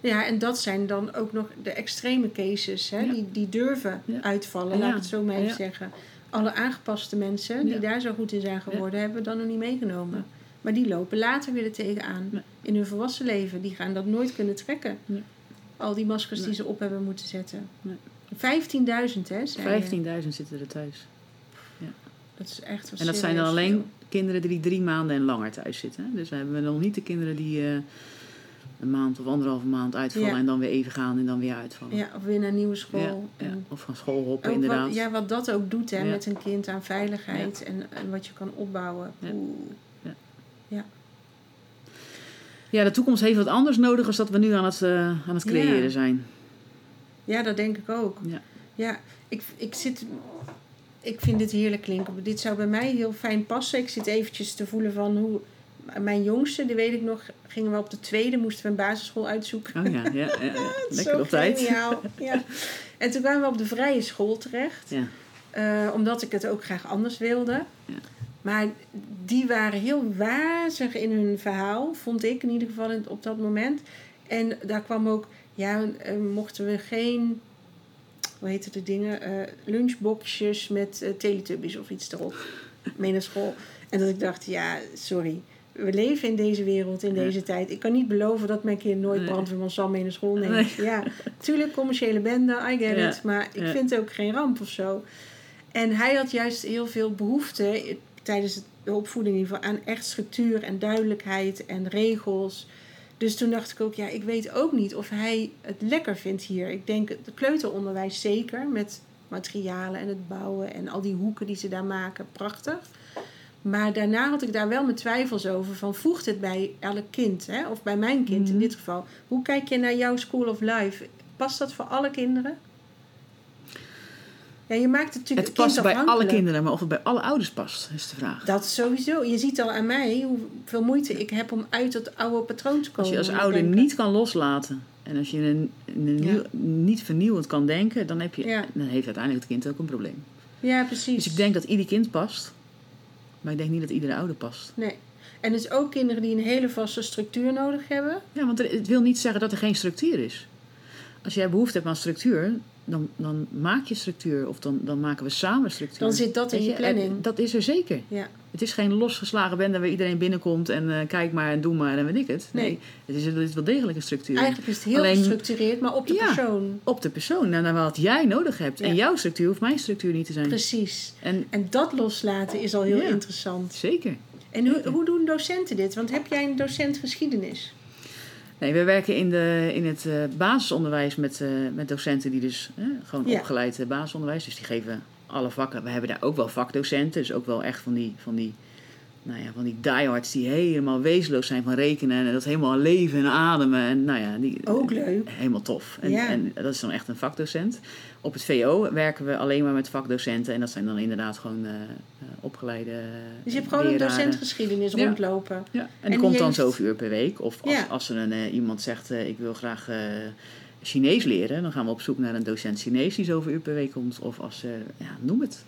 Ja, en dat zijn dan ook nog de extreme cases, hè, Ja. die, die durven Ja. uitvallen, laat ik het zo maar even zeggen. Alle aangepaste mensen die daar zo goed in zijn geworden, hebben we dan nog niet meegenomen. Maar die lopen later weer er tegenaan. In hun volwassen leven. Die gaan dat nooit kunnen trekken. Al die maskers die ze op hebben moeten zetten. Nee. 15.000 hè, zei je. 15.000 zitten er thuis. Dat is echt En dat zijn dan alleen veel. kinderen die drie maanden en langer thuis zitten. Dus we hebben nog niet de kinderen die eh, een maand of anderhalve maand uitvallen Ja. en dan weer even gaan en dan weer uitvallen. Ja, of weer naar een nieuwe Ja, school. ja. En Of van school hoppen, inderdaad. Wat, ja, wat dat ook doet hè, Ja. met een kind aan veiligheid en, en wat je kan opbouwen. Ja. Oeh. Ja, de toekomst heeft wat anders nodig dan dat we nu aan het, eh, aan het creëren Ja. zijn. Ja, dat denk ik ook. Ja. Ja, ik, ik zit... Ik vind dit heerlijk klinken. Dit zou bij mij heel fijn passen. Ik zit eventjes te voelen van hoe... Mijn jongste, die weet ik nog, gingen we op de tweede, moesten we een basisschool uitzoeken. Oh ja, ja, ja, ja. Is lekker zo op tijd. Ja. En toen kwamen we op de vrije school terecht. Ja. Eh, omdat ik het ook graag anders wilde. Ja. Maar die waren heel wazig in hun verhaal, vond ik in ieder geval in- op dat moment. En daar kwam ook, ja, eh, mochten we geen, hoe heette de dingen, eh, lunchboxjes met eh, teletubbies of iets erop mee naar school. En dat ik dacht, ja, sorry. We leven in deze wereld, in deze tijd. Ik kan niet beloven dat mijn kind nooit Nee. brandweerman Sam mee naar school neemt. Nee. Ja, tuurlijk, commerciële bende, I get Ja. it. Maar ik Ja. vind het ook geen ramp of zo. En hij had juist heel veel behoefte eh, tijdens de opvoeding in ieder geval aan echt structuur en duidelijkheid en regels. Dus toen dacht ik ook, ja, ik weet ook niet of hij het lekker vindt hier. Ik denk het kleuteronderwijs zeker, met materialen en het bouwen en al die hoeken die ze daar maken, prachtig. Maar daarna had ik daar wel mijn twijfels over van voegt het bij elk kind, hè? of bij mijn kind in Mhm. dit geval. Hoe kijk je naar jouw school of life? Past dat voor alle kinderen? Ja, je maakt het natuurlijk Het past bij alle kinderen, maar of het bij alle ouders past, is de vraag. Dat sowieso. Je ziet al aan mij hoeveel moeite ik heb om uit dat oude patroon te komen. Als je als ouder niet kan loslaten en als je een, een nieuw- niet vernieuwend kan denken, dan, heb je, Ja. dan heeft uiteindelijk het kind ook een probleem. Ja, precies. Dus ik denk dat ieder kind past, maar ik denk niet dat iedere ouder past. Nee. En dus ook kinderen die een hele vaste structuur nodig hebben. Ja, want het wil niet zeggen dat er geen structuur is. Als jij behoefte hebt aan structuur, dan, dan maak je structuur of dan, dan maken we samen structuur. Dan zit dat in je En planning. Dat is er zeker. Ja. Het is geen losgeslagen bende waar iedereen binnenkomt en eh, kijk maar en doe maar en weet ik het. Nee. het is, het is wel degelijk een structuur. Eigenlijk is het heel Alleen- gestructureerd, maar op de Ja. persoon. Op de persoon naar wat jij nodig hebt. Ja. En jouw structuur hoeft mijn structuur niet te zijn. Precies. En En dat loslaten is al heel Ja. interessant. zeker. En hoe, hoe doen docenten dit? Want heb jij een docent geschiedenis? Nee, we werken in, de, in het eh, basisonderwijs met, eh, met docenten die dus gewoon Ja. opgeleid eh, basisonderwijs. Dus die geven alle vakken. We hebben daar ook wel vakdocenten. Dus ook wel echt van die, van die, nou ja, van die diehards die helemaal wezenloos zijn van rekenen. En dat helemaal leven en ademen. En nou ja, die, Ook leuk. Helemaal tof. En, Ja. en dat is dan echt een vakdocent. Op het VO werken we alleen maar met vakdocenten. En dat zijn dan inderdaad gewoon eh, opgeleide Dus je hebt gewoon een leraren. docent geschiedenis Ja. rondlopen. Ja, en die die komt dan heeft- zoveel uur per week. Of als, er een, eh, iemand zegt, ik wil graag Chinees leren, dan gaan we op zoek naar een docent Chinees die zoveel uur per week komt. Of als, eh, ja, noem het.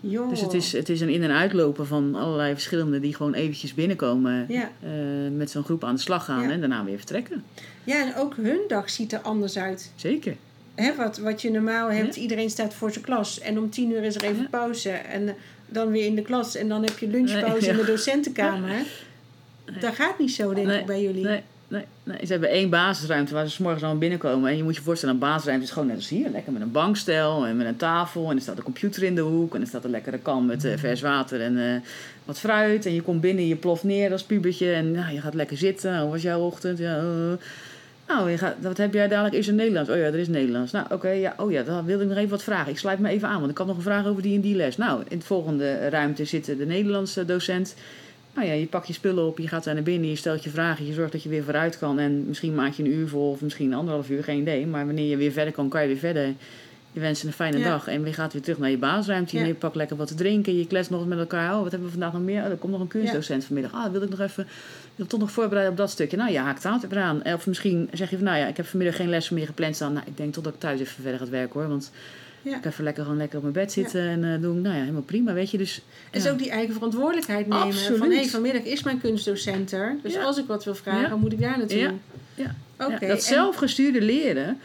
Joh. Dus het is, het is een in- en uitlopen van allerlei verschillende die gewoon eventjes binnenkomen. Ja. eh, met zo'n groep aan de slag gaan Ja. en daarna weer vertrekken. ja, en ook hun dag ziet er anders uit. Zeker. Hè, wat, wat je normaal hebt, Ja. iedereen staat voor zijn klas. En om tien uur is er even Ja. pauze. En eh, dan weer in de klas. En dan heb je lunchpauze Nee, in ja. de docentenkamer. Dat gaat niet zo, denk ik, bij jullie. Nee, nee. Ze hebben één basisruimte waar ze 's morgens allemaal binnenkomen. En je moet je voorstellen, een basisruimte is gewoon net als hier. Lekker met een bankstel en met een tafel. En er staat een computer in de hoek. En er staat een lekkere kan met eh, vers water en eh, wat fruit. En je komt binnen, je ploft neer als pubertje. En nou, je gaat lekker zitten. Hoe was jouw ochtend? Ja, eh. nou, je gaat, wat heb jij dadelijk? Is er Nederlands? Oh ja, er is Nederlands. Nou, oké, ja, oh ja, dan wilde ik nog even wat vragen. Ik sluit me even aan, want ik had nog een vraag over die en die les. Nou, in de volgende ruimte zit de Nederlandse docent. Nou ja, je pakt je spullen op, je gaat daar naar binnen, je stelt je vragen, je zorgt dat je weer vooruit kan. En misschien maak je een uur vol of misschien anderhalf uur, geen idee. Maar wanneer je weer verder kan, kan je weer verder. Je wenst een fijne Ja. dag en je gaat weer terug naar je basisruimte. Je Ja. pakt lekker wat te drinken, je klets nog eens met elkaar. Oh, wat hebben we vandaag nog meer? Oh, er komt nog een kunstdocent vanmiddag. Ah, wil ik nog even, wil toch nog voorbereiden op dat stukje. Nou, je haakt aan weer aan. Of misschien zeg je van, nou ja, ik heb vanmiddag geen lessen meer gepland staan. Nou, ik denk toch dat ik thuis even verder gaat werken hoor. Want Ja. ik even lekker, gewoon lekker op mijn bed zitten en eh, doen. Nou ja, helemaal prima, weet je. Dus En ja. dus ook die eigen verantwoordelijkheid nemen. Absoluut. Van hé, vanmiddag is mijn kunstdocent er. Dus Ja. als ik wat wil vragen, Ja. moet ik daar naartoe. Ja. Ja. Ja, en- dat zelfgestuurde leren,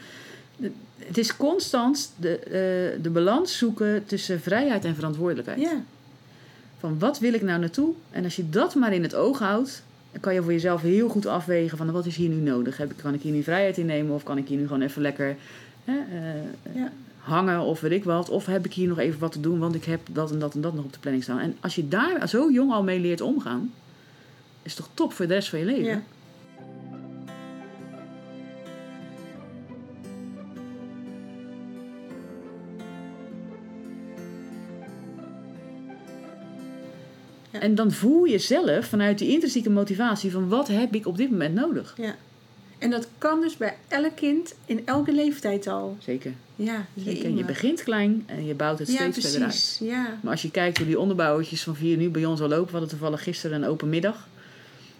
het is constant de, eh, de balans zoeken tussen vrijheid en verantwoordelijkheid. Ja. Van wat wil ik nou naartoe? En als je dat maar in het oog houdt, dan kan je voor jezelf heel goed afwegen van wat is hier nu nodig? Heb ik, kan ik hier nu vrijheid in nemen of kan ik hier nu gewoon even lekker hè, eh, Ja. Hangen of weet ik wat? Of heb ik hier nog even wat te doen, want ik heb dat en dat en dat nog op de planning staan. En als je daar zo jong al mee leert omgaan, is het toch top voor de rest van je leven? Ja. Ja. En dan voel je zelf vanuit die intrinsieke motivatie van wat heb ik op dit moment nodig. Ja. En dat kan dus bij elk kind in elke leeftijd al. Zeker. Ja, Zeker. En je begint klein en je bouwt het Ja, steeds verder uit. precies. Ja. Maar als je kijkt hoe die onderbouwtjes van vier nu bij ons al lopen, we hadden toevallig gisteren een open middag.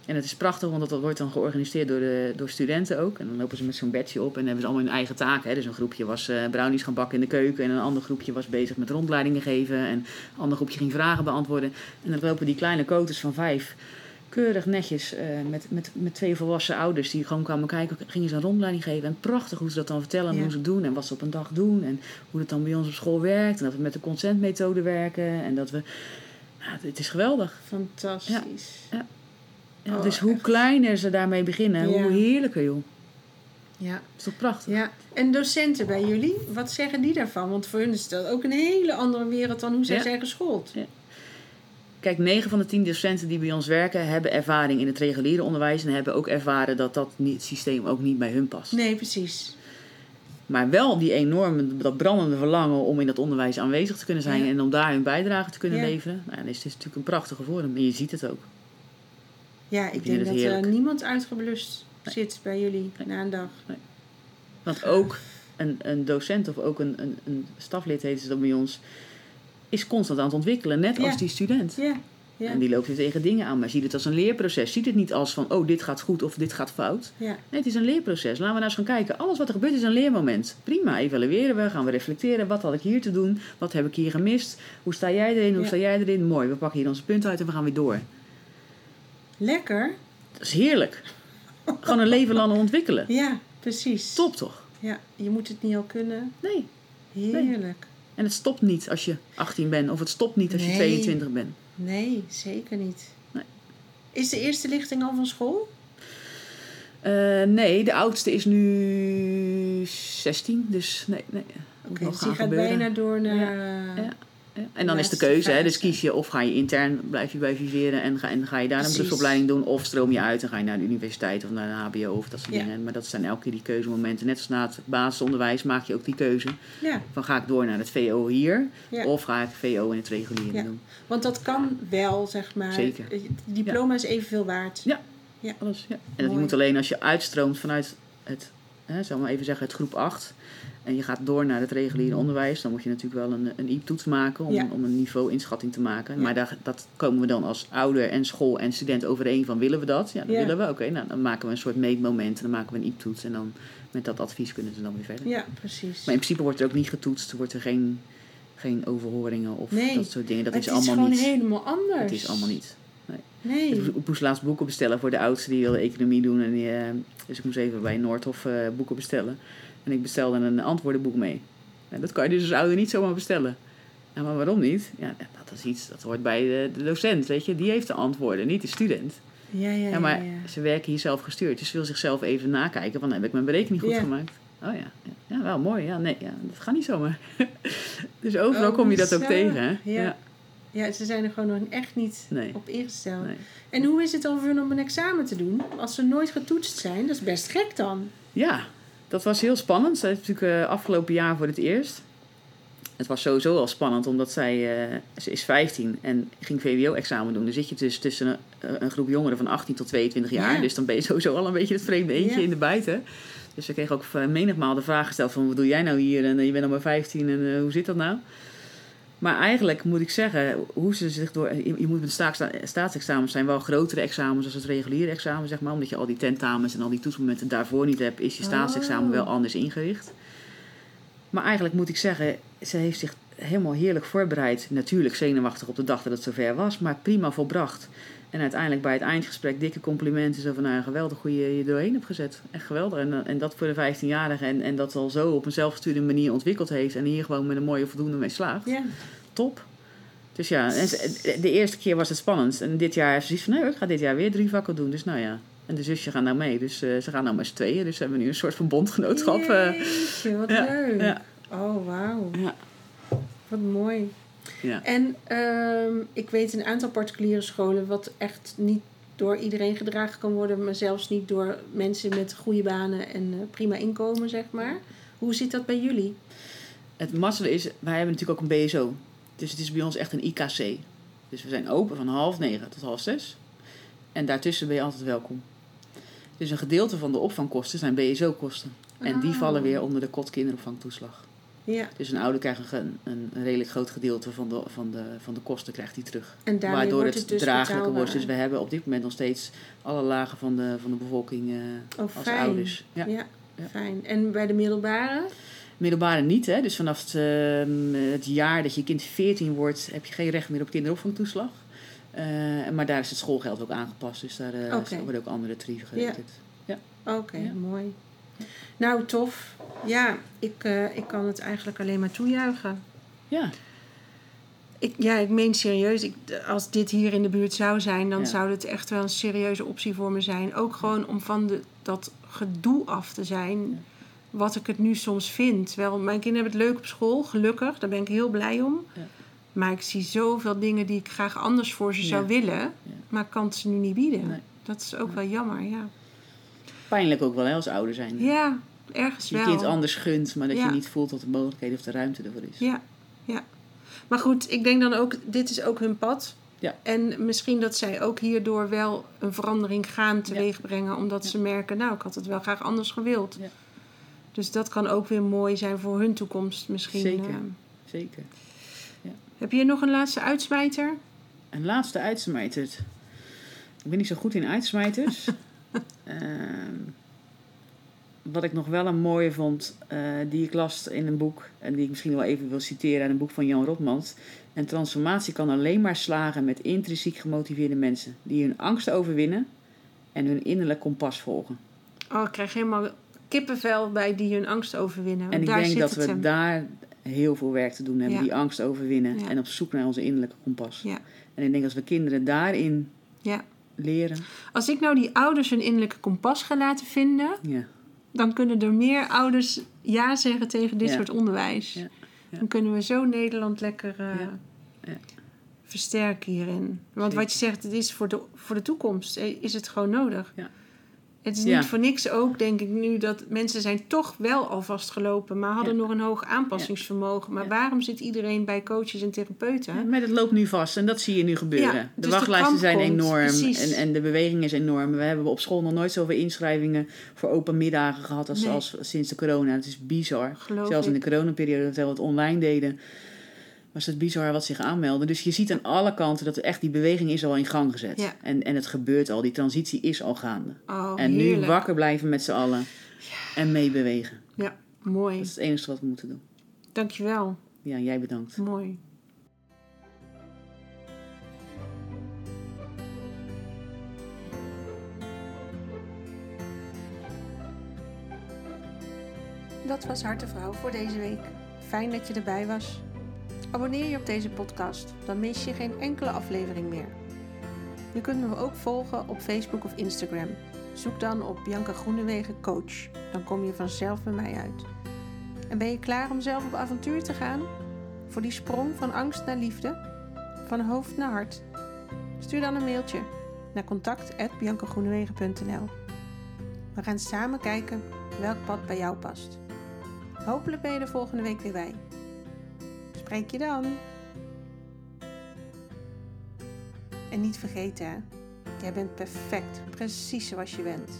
En het is prachtig, want dat wordt dan georganiseerd door, de, door studenten ook. En dan lopen ze met zo'n badge op en hebben ze allemaal hun eigen taken. Hè. Dus een groepje was eh, brownies gaan bakken in de keuken. En een ander groepje was bezig met rondleidingen geven. En een ander groepje ging vragen beantwoorden. En dan lopen die kleine koters van vijf keurig netjes eh, met, met, met twee volwassen ouders die gewoon kwamen kijken. Gingen ze een rondleiding geven. En prachtig hoe ze dat dan vertellen en Ja. hoe ze het doen. En wat ze op een dag doen. En hoe het dan bij ons op school werkt. En dat we met de consentmethode werken. En dat we... Ja, het is geweldig. Fantastisch. Ja, Oh, dus hoe echt. kleiner ze daarmee beginnen, Ja. hoe heerlijker joh. Ja. Dat is toch prachtig? ja. En docenten bij jullie, wat zeggen die daarvan? Want voor hun is dat ook een hele andere wereld dan hoe zij Ja. zijn geschoold. Kijk, 9 van de 10 docenten die bij ons werken hebben ervaring in het reguliere onderwijs en hebben ook ervaren dat dat niet, het systeem ook niet bij hun past. Nee, precies. Maar wel die enorme, dat brandende verlangen om in dat onderwijs aanwezig te kunnen zijn Ja. en om daar hun bijdrage te kunnen Ja. leveren. Nou, dan is het natuurlijk een prachtige vorm en je ziet het ook. Ja, ik denk het dat er heerlijk. niemand uitgeblust Nee. zit bij jullie Nee. na een dag. Want ook een, een docent of ook een, een, een staflid, heet ze dat bij ons, is constant aan het ontwikkelen, net als die student. Ja, ja, En die loopt weer tegen dingen aan, maar ziet het als een leerproces. Ziet het niet als van, oh, dit gaat goed of dit gaat fout. ja. Nee, het is een leerproces. Laten we nou eens gaan kijken. Alles wat er gebeurt is een leermoment. Prima, evalueren we, gaan we reflecteren. Wat had ik hier te doen? Wat heb ik hier gemist? Hoe sta jij erin? Hoe Ja. sta jij erin? Mooi, we pakken hier onze punten uit en we gaan weer door. Lekker. Dat is heerlijk. Gewoon een leven lang ontwikkelen. Ja, precies. Top toch? Ja, je moet het niet al kunnen. Nee. Heerlijk. En het stopt niet als je 18 bent. Of het stopt niet als je Nee. 22 bent. Nee, zeker niet. Nee. Is de eerste lichting al van school? Eh, nee, de oudste is nu 16. Dus nee, nee. Nog dus die gaat bijna door naar... Ja. Ja. En dan is de keuze, hè, dus kies je of ga je intern, blijf je bij Viveren en ga, en ga je daar een beroepsopleiding doen, of stroom je uit en ga je naar de universiteit of naar de HBO of dat soort Ja. dingen. Maar dat zijn elke keer die keuzemomenten. Net als na het basisonderwijs maak je ook die keuze Ja, van ga ik door naar het VO hier of ga ik VO in het reguliere doen. want dat kan wel, zeg maar. Zeker. Het diploma is evenveel waard. Ja. Ja. Alles, ja. En dat moet alleen als je uitstroomt vanuit het, hè, zal maar even zeggen, het groep 8 en je gaat door naar het reguliere onderwijs, dan moet je natuurlijk wel een, een IEP-toets maken om, Ja. om een niveau-inschatting te maken. Ja. Maar daar dat komen we dan als ouder en school en student overeen van willen we dat? Ja, dat Ja. willen we. Oké, nou dan maken we een soort meetmoment en dan maken we een IEP-toets en dan met dat advies kunnen ze dan weer verder. Ja, precies. Maar in principe wordt er ook niet getoetst, wordt er geen, geen overhoringen of Nee. dat soort dingen. Dat is het is allemaal gewoon niet. helemaal anders. Het is allemaal niet. Nee. Ik moest laatst boeken bestellen voor de oudste die wilde economie doen. En die, eh, dus ik moest even bij Noordhof eh, boeken bestellen. En ik bestelde een antwoordenboek mee. En dat kan je dus als ouder niet zomaar bestellen. Ja, maar waarom niet? Ja, dat is iets, dat hoort bij de, de docent, weet je. Die heeft de antwoorden, niet de student. Ja, ja, ja. Maar ja. ze werken hier zelf gestuurd. Dus ze wil zichzelf even nakijken van, heb ik mijn berekening goed Ja. gemaakt? Oh ja, ja, wel mooi. Ja, nee, ja, dat gaat niet zomaar. dus overal Oh, kom je dat ook tegen, hè? Ja. Ja, ze zijn er gewoon nog echt niet Nee. op ingesteld. Nee. En hoe is het dan voor hun om een examen te doen als ze nooit getoetst zijn? Dat is best gek dan. Ja, dat was heel spannend. Zij is natuurlijk eh, afgelopen jaar voor het eerst. Het was sowieso al spannend, omdat zij, eh, ze is 15 en ging VWO-examen doen. Dan zit je dus tussen een, een groep jongeren van 18 tot 22 jaar. Ja. Dus dan ben je sowieso al een beetje het vreemde eentje Ja. in de buiten. Dus ze kreeg ook eh, menigmaal de vraag gesteld van, wat doe jij nou hier? En eh, je bent nog maar 15 en eh, hoe zit dat nou? Maar eigenlijk moet ik zeggen, hoe ze zich door. Je, moet met staats- staatsexamens zijn wel grotere examens als het reguliere examen, zeg maar. Omdat je al die tentamens en al die toetsmomenten daarvoor niet hebt, is je staatsexamen Oh. wel anders ingericht. Maar eigenlijk moet ik zeggen, ze heeft zich helemaal heerlijk voorbereid. Natuurlijk zenuwachtig op de dag dat het zover was, maar prima volbracht. En uiteindelijk bij het eindgesprek dikke complimenten. Zo van, nou, geweldig hoe je je doorheen hebt gezet. Echt geweldig. En, eh, en dat voor de 15-jarige. En, en dat al zo op een zelfgestuurde manier ontwikkeld heeft. En hier gewoon met een mooie voldoende mee slaagt. Ja. Top. Dus ja, en de eerste keer was het spannend. En dit jaar heeft ze zoiets van, nee, ik ga dit jaar weer drie vakken doen. Dus nou ja. En de zusje gaan nou mee. Dus eh, ze gaan nou met z'n tweeën. Dus we hebben nu een soort van bondgenootschap. eh. Jeetje, wat ja, leuk. ja. Oh, wauw. Ja. Wat mooi. Ja. En ehm, ik weet een aantal particuliere scholen wat echt niet door iedereen gedragen kan worden, maar zelfs niet door mensen met goede banen en eh, prima inkomen, zeg maar. Hoe zit dat bij jullie? Het mazzel is, wij hebben natuurlijk ook een BSO. Dus het is bij ons echt een IKC. Dus we zijn open van half negen tot half zes. En daartussen ben je altijd welkom. Dus een gedeelte van de opvangkosten zijn BSO-kosten. En die Ah. vallen weer onder de kot kinderopvangtoeslag. Ja, Dus een ouder krijgt een, een, een redelijk groot gedeelte van de, van de, van de kosten krijgt hij terug. en Waardoor het, het dus draaglijker wordt. Dus we hebben op dit moment nog steeds alle lagen van de, van de bevolking eh, Oh, als fijn. ouders. Ja. Ja. Ja. fijn. En bij de middelbare? Middelbare niet, hè? dus vanaf het, ehm, het jaar dat je kind 14 wordt, heb je geen recht meer op kinderopvangtoeslag. Eh, maar daar is het schoolgeld ook aangepast, dus daar Oké. worden ook andere tarieven Ja. gerekend. Oké, Ja. mooi. Nou, tof. Ja, ik, eh, ik kan het eigenlijk alleen maar toejuichen. Ja, Ik, ja, ik meen serieus. Ik, als dit hier in de buurt zou zijn, dan Ja. zou het echt wel een serieuze optie voor me zijn. Ook gewoon om van de, dat gedoe af te zijn. Ja. Wat ik het nu soms vind. Wel, mijn kinderen hebben het leuk op school, gelukkig. Daar ben ik heel blij om. Ja. Maar ik zie zoveel dingen die ik graag anders voor ze zou willen. Maar ik kan het ze nu niet bieden. Nee. Dat is ook wel jammer, ja. Pijnlijk ook wel hè, als ouder zijn. Ja, ergens wel. je kind anders gunt, maar dat Ja. je niet voelt dat de mogelijkheden of de ruimte ervoor is. Ja, ja. Maar goed, ik denk dan ook, dit is ook hun pad. Ja. En misschien dat zij ook hierdoor wel een verandering gaan teweeg brengen. Omdat Ja. ze merken, nou, ik had het wel graag anders gewild. Ja. Dus dat kan ook weer mooi zijn voor hun toekomst misschien. Zeker. eh. Zeker. heb je nog een laatste uitsmijter? Een laatste uitsmijter. Ik ben niet zo goed in uitsmijters. Ehm, wat ik nog wel een mooie vond, eh, die ik las in een boek, en die ik misschien wel even wil citeren uit een boek van Jan Rotmans. Een transformatie kan alleen maar slagen met intrinsiek gemotiveerde mensen, die hun angst overwinnen en hun innerlijk kompas volgen. Oh, ik krijg helemaal kippenvel bij die hun angst overwinnen. En ik Daar denk dat we hem. daar heel veel werk te doen hebben, Ja. die angst overwinnen Ja. en op zoek naar onze innerlijke kompas. Ja. En ik denk als we kinderen daarin Ja. Leren, Als ik nou die ouders hun innerlijke kompas ga laten vinden... ja, dan kunnen er meer ouders ja zeggen tegen dit Ja. soort onderwijs. Ja. Dan kunnen we zo Nederland lekker eh, versterken hierin. Want Zeker. wat je zegt, het is voor de, voor de toekomst eh, is het gewoon nodig. Ja. Het is Ja. niet voor niks ook, denk ik nu, dat mensen zijn toch wel al vastgelopen, maar hadden Ja. nog een hoog aanpassingsvermogen. Maar Ja. waarom zit iedereen bij coaches en therapeuten? Maar dat loopt nu vast en dat zie je nu gebeuren. De dus de wachtlijsten zijn komt, enorm en, en de beweging is enorm. We hebben op school nog nooit zoveel inschrijvingen voor open middagen gehad als, Nee. als sinds de corona. Het is bizar. Geloof Zelfs in de coronaperiode dat we het online deden, was het bizar wat zich aanmeldde. Dus je ziet aan alle kanten dat er echt die beweging is al in gang gezet. Ja. En, en het gebeurt al, die transitie is al gaande. Oh, en nu wakker blijven met z'n allen en meebewegen. Ja, mooi. Dat is het enige wat we moeten doen. Dankjewel. Ja, jij bedankt. Mooi. Dat was Hartevrouw voor deze week. Fijn dat je erbij was. Abonneer je op deze podcast, dan mis je geen enkele aflevering meer. Je kunt me ook volgen op Facebook of Instagram. Zoek dan op Bianca Groenewegen Coach. Dan kom je vanzelf bij mij uit. En ben je klaar om zelf op avontuur te gaan? Voor die sprong van angst naar liefde? Van hoofd naar hart? Stuur dan een mailtje naar contact.biancagroenewegen.nl We gaan samen kijken welk pad bij jou past. Hopelijk ben je er volgende week weer bij. Spreek je dan. En niet vergeten, jij bent perfect, precies zoals je bent.